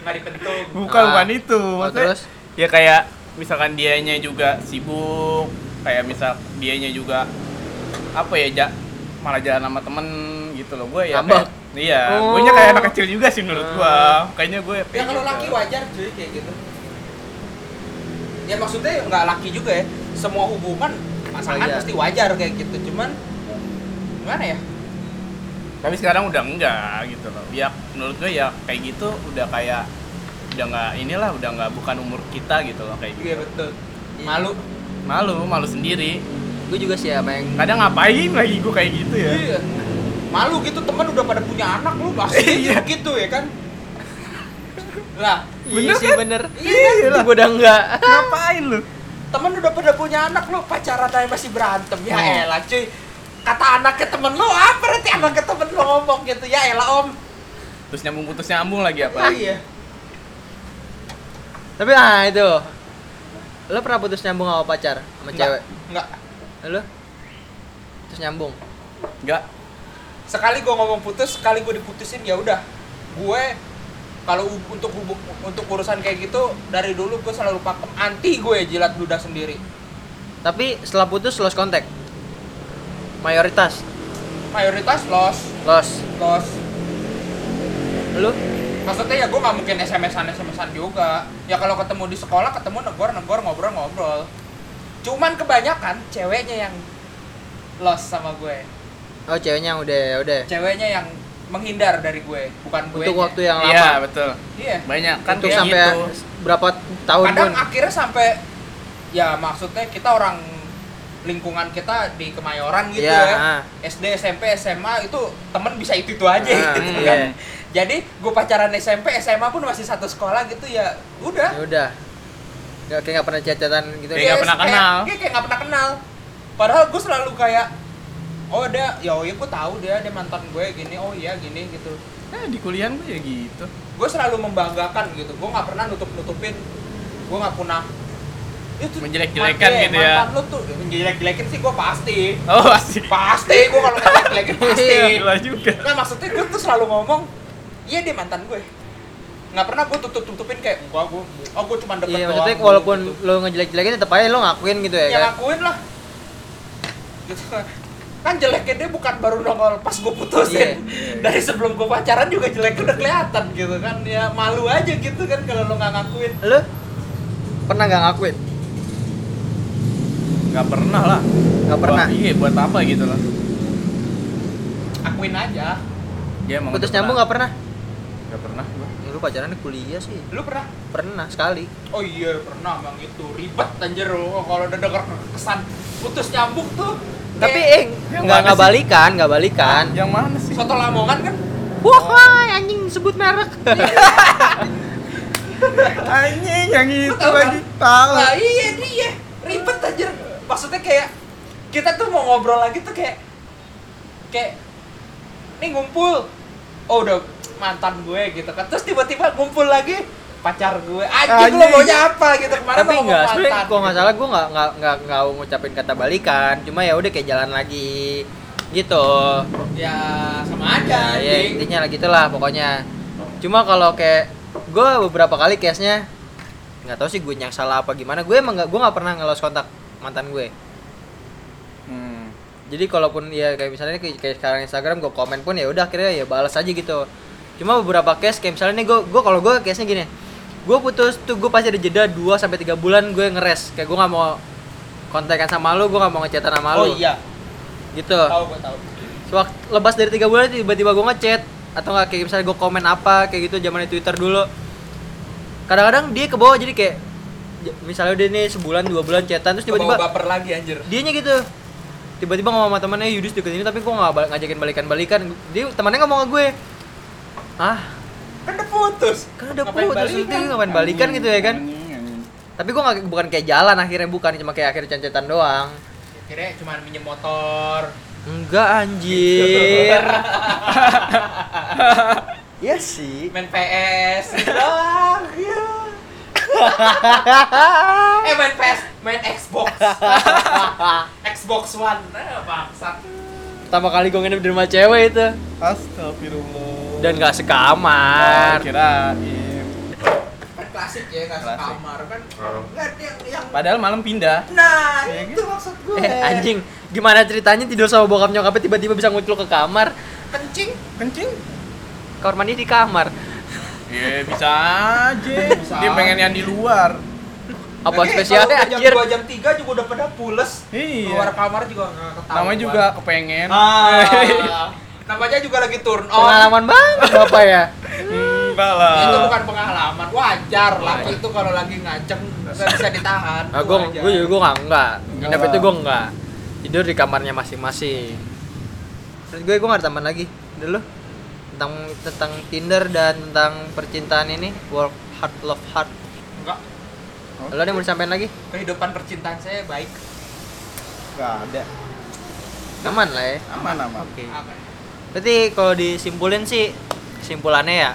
nggak dipentung bukan Ah. bukan itu Oh, maksudnya terus? ya kayak misalkan dianya juga sibuk kayak misal dianya juga apa ya ja, malah jalan sama temen gitu loh. Gue ya kayak, iya Oh. gue kayak anak kecil juga sih menurut gua. Ah. kayaknya gue ya kalau laki wajar cuy kayak gitu. Ya maksudnya nggak laki juga ya. Semua hubungan pasangan Wajar. pasti wajar kayak gitu. Cuman gimana ya? Tapi sekarang udah enggak gitu loh. Ya menurut gue ya kayak gitu udah kayak udah nggak inilah udah nggak bukan umur kita gitu loh kayak iya gitu betul. Iya. malu. Malu malu sendiri gue juga sih sama yang kadang ngapain lagi gue kayak gitu ya? Iya. Malu gitu teman udah pada punya anak lu masih Iya. gitu ya kan? Lah iya sih bener. Iya itu gue udah enggak ngapain lu? Temen udah pada punya anak lu pacaran aja masih berantem. Ya Oh. elah cuy. Kata anaknya temen lu apa berarti anaknya temen lu ngomong gitu. Ya elah om. Terus nyambung putus nyambung lagi apa? Lagi iya. Tapi ah itu. Lo pernah putus nyambung sama pacar sama Enggak, cewek? Enggak lo terus nyambung? Enggak sekali gue ngomong putus sekali gue diputusin ya udah. Gue kalau untuk hubung untuk urusan kayak gitu dari dulu gue selalu pakem anti gue jilat ludah sendiri. Tapi setelah putus lost kontak mayoritas? Mayoritas los lost. Los lu? Maksudnya ya gue nggak mungkin sms-an sms-an juga. Ya kalau ketemu di sekolah ketemu negor negor ngobrol ngobrol cuman kebanyakan ceweknya yang los sama gue. Oh ceweknya yang udah udah. Ceweknya yang menghindar dari gue bukan gue untuk waktu yang lama. iya betul. Iya. Banyak kan untuk kayak sampai gitu. berapa tahun kadang pun. akhirnya sampai ya maksudnya kita orang lingkungan kita di Kemayoran gitu Iya, ya. ah. SD SMP SMA itu temen bisa itu itu aja Ah, gitu iya. kan. Jadi gue pacaran SMP SMA pun masih satu sekolah gitu ya udah. Ya udah kayak nggak pernah cecetan gitu. Kayak nggak pernah kayak- kenal. kayak kayak nggak pernah kenal. Padahal gue selalu kayak oh dia ya oh iya gue tahu dia dia mantan gue gini oh iya gini gitu. Eh di kuliah gue ya gitu. Gue selalu membanggakan gitu. Gue nggak pernah nutup nutupin gue nggak pernah itu Menjelek-jelekan mantan- gitu ya. mantan lu tuh menjelek-jelekin sih gue pasti. Oh asik pasti gue kalau menjelek-jelekin pasti. Iya. juga. Nah maksudnya gue tuh selalu ngomong iya dia mantan gue nggak pernah gue tutup tutupin kayak enggak gue oh gue cuma deket iya doang maksudnya gua walaupun gitu. lo ngejelek-jelekin tetap aja lo ngakuin gitu ya ya kan? ngakuin lah. Gitu. Kan jeleknya dia bukan baru nongol pas gue putusin. Iya. dari sebelum gue pacaran juga jeleknya udah kelihatan gitu kan. Ya malu aja gitu kan kalau lo nggak ngakuin. Lo pernah nggak ngakuin? Nggak pernah lah. Nggak pernah? Buat- iya buat apa gitu loh akuin aja. Ya emang putus nyambung nggak pernah. nggak pernah gua. Ya, lu pacaran di kuliah sih. Lu pernah? Pernah sekali. Oh iya pernah bang itu. Ribet anjir. Lo kalau udah denger kesan putus nyambung tuh. Tapi eh nggak nggak balikan nggak balikan. Yang mana sih? Soto lamongan kan? Wah hai, anjing sebut merek. Anjing yang itu tahu kan? lagi tahu. Lah iya dia. Ribet aja. Maksudnya kayak kita tuh mau ngobrol lagi tuh kayak kayak nih ngumpul. Oh udah mantan gue gitu kan. Terus tiba-tiba ngumpul lagi pacar gue. Anjing lo maunya apa gitu kemarin tapi enggak sebenarnya kalau nggak gitu. salah gue nggak nggak nggak nggak ngucapin kata balikan cuma ya udah kayak jalan lagi gitu Ya sama aja. ya, ya intinya lah gitulah pokoknya cuma kalau kayak gue beberapa kali case nya nggak tahu sih gue yang salah apa gimana gue emang nggak gue nggak pernah ngelos kontak mantan gue. Jadi kalaupun ya kayak misalnya kayak, kayak sekarang Instagram gue komen pun ya udah akhirnya ya balas aja gitu. Cuma beberapa case kayak misalnya nih gue gue kalau gue case nya gini. Gue putus tuh gue pasti ada jeda 2 sampai tiga bulan gue ngeres. Kayak gue nggak mau kontekan sama lu gue nggak mau ngechatan sama Oh lu iya, gitu. Tahu gue tahu. Sewak- lepas dari tiga bulan tiba-tiba gue ngechat. Atau nggak kayak misalnya gue komen apa kayak gitu zaman di Twitter dulu. Kadang-kadang dia ke bawah jadi kayak misalnya udah nih sebulan dua bulan chatan terus Tiba-tiba tiba-tiba baper lagi anjir. dianya gitu tiba-tiba ngomong sama temannya Yudis deket ini tapi kok nggak bal- ngajakin balikan-balikan dia temannya ngomong ke gue ah Kan udah putus. kan udah Ngapain putus balikan? itu ngapain balikan gitu ya kan Anjing, anjing. tapi gue nggak bukan kayak jalan akhirnya bukan cuma kayak akhirnya cancetan doang Akhirnya cuma minjem motor. enggak anjir ya sih main PS gitu doang. Iya. eh main PS, main Xbox. Xbox One. Eh, bangsat. Pertama kali gue nginep di rumah cewek itu Astagfirullah. dan gak sekamar. Oh, kirain. Kan klasik ya, nggak Klasik. sekamar kan. Ada yang, yang Padahal malam pindah. Nah, Ya, itu maksud gue. Eh anjing, gimana ceritanya tidur sama bokap nyokapnya tiba-tiba bisa ngucul ke kamar? Kencing. Kencing. Kamar mandi di kamar. Iya bisa aja. Dia pengen yang di luar. Apa Oke, spesialnya kalau anjir? Jam 2 jam 3 juga udah pada pules. Iya. Keluar kamar juga nggak ketahuan. Namanya juga kepengen. Ah. namanya juga lagi turn on. Pengalaman banget Bapak ya. Enggak lah. Itu bukan pengalaman, wajar lah itu kalau lagi ngaceng nggak bisa ditahan. Nah, gue gue juga gue nggak enggak. Nginep itu gue enggak. Tidur di kamarnya masing-masing. Terus gue gue nggak ada tambahan lagi. Udah lu tentang tentang Tinder dan tentang percintaan ini work hard love hard. Enggak, Lo ada yang mau disampaikan lagi? kehidupan percintaan saya baik. Enggak ada. Aman lah ya. Aman aman. Oke. Apa? Berarti kalau disimpulin sih kesimpulannya ya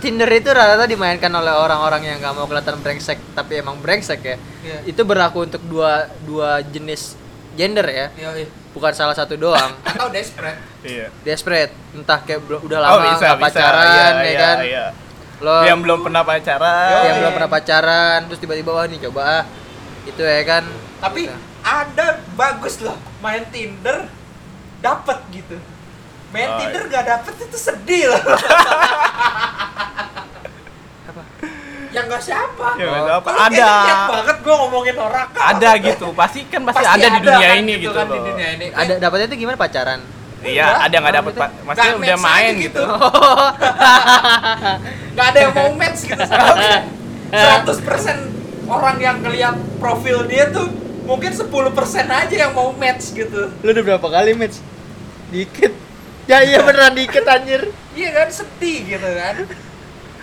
Tinder itu rata-rata dimainkan oleh orang-orang yang gak mau kelihatan brengsek tapi emang brengsek ya. Iya. Itu berlaku untuk dua dua jenis gender ya, Iya, iya. bukan salah satu doang. Atau desperate. Iya. Desperate, entah kayak belum- udah Oh lama bisa nggak bisa. pacaran Iya, ya iya, kan. Iya. Lo Yang belum pernah pacaran. yang Yoi. belum pernah pacaran terus tiba-tiba wah nih coba ah. Itu ya kan. Tapi Gitu. ada bagus loh main Tinder dapet gitu. Main Oh, Tinder iya. gak dapet itu sedih loh. Apa? yang gak siapa? Ya, Oh. nggak apa. Ada. banget gue ngomongin orang Ada gitu. Pasti kan pasti, ada, di dunia kan ini gitu, kan loh. di dunia ini. Ada dapatnya itu gimana pacaran? Iya, Enggak. ada nggak dapet gitu. pak. Maksudnya Nggak udah main gitu. gitu. Gak ada yang mau match gitu sama 100% orang yang ngeliat profil dia tuh mungkin 10% aja yang mau match gitu. Lu udah berapa kali match? Dikit. Ya iya beneran dikit anjir. Iya kan sedih gitu kan.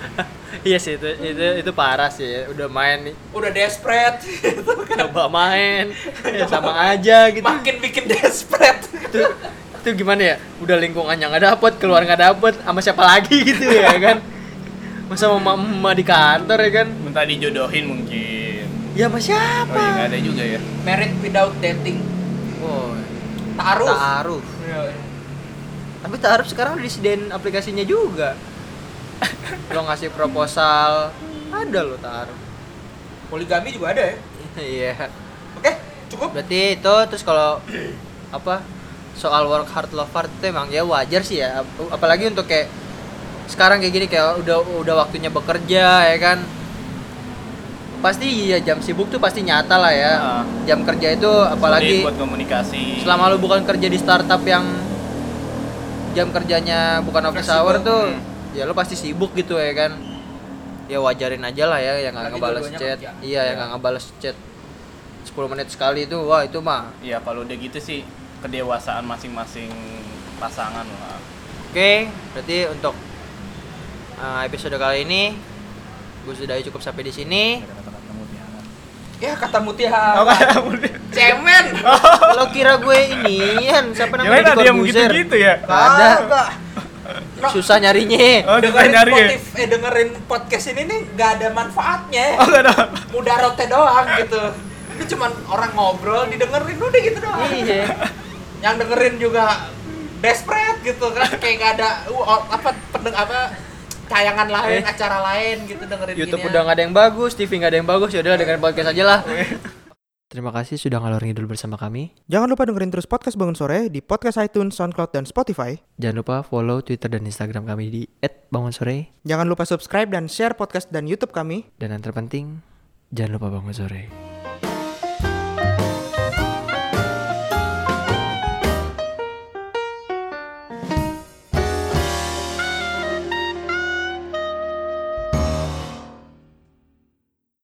Iya sih itu itu itu parah sih. Udah main nih, Udah desperate gitu kan. coba main, ya sama aja gitu. Makin bikin desperate. Itu itu gimana ya? Udah lingkungannya nggak dapet, keluar nggak dapet, sama siapa lagi gitu ya kan? Masa sama mama di kantor ya kan? Minta dijodohin mungkin. Ya sama Oh siapa? iya nggak ada juga ya. Married without dating. Oh, Taruh. taaruf. Tapi taaruf sekarang udah disediain aplikasinya juga. Lo ngasih proposal, ada lo taaruf. Poligami juga ada ya. Iya. Oke, cukup. Berarti itu terus kalau apa soal work hard love hard itu emang ya wajar sih ya. Ap- Apalagi untuk kayak sekarang kayak gini kayak udah udah waktunya bekerja ya kan. Pasti ya jam sibuk tuh pasti nyata lah ya. Ah. Jam kerja itu apalagi buat komunikasi. selama lu bukan kerja di startup yang jam kerjanya bukan office hour tuh Hmm. Ya lu pasti sibuk gitu ya kan ya wajarin aja lah ya yang nggak ngebales chat kerja. iya yang nggak ngebales chat 10 menit sekali itu wah itu mah Iya kalau udah gitu sih kedewasaan masing-masing pasangan lah. oke berarti untuk uh, episode kali ini gue sudah cukup sampai di sini. Ya kata mutiara. Oh, kata mutiara. Cemen. lo kira gue inian siapa namanya Kirain ada yang gitu-gitu ya? Ada susah nyarinya Oh, dengerin nyari ya? Spotif- eh dengerin podcast ini nih nggak ada manfaatnya. Oh, nggak ada. Mudaratnya doang gitu. Ini cuman orang ngobrol didengerin udah gitu doang. iya Yang dengerin juga desperate gitu kan kayak gak ada uh, apa pendeng apa tayangan lain, Eh. acara lain gitu dengerin YouTube ginian. udah nggak ada yang bagus, TV nggak ada yang bagus, ya udah dengan podcast aja lah. Terima kasih sudah ngalor ngidul bersama kami. Jangan lupa dengerin terus podcast Bangun Sore di podcast iTunes, SoundCloud, dan Spotify. Jangan lupa follow Twitter dan Instagram kami di @bangunsore Jangan lupa subscribe dan share podcast dan YouTube kami. dan yang terpenting jangan lupa bangun sore.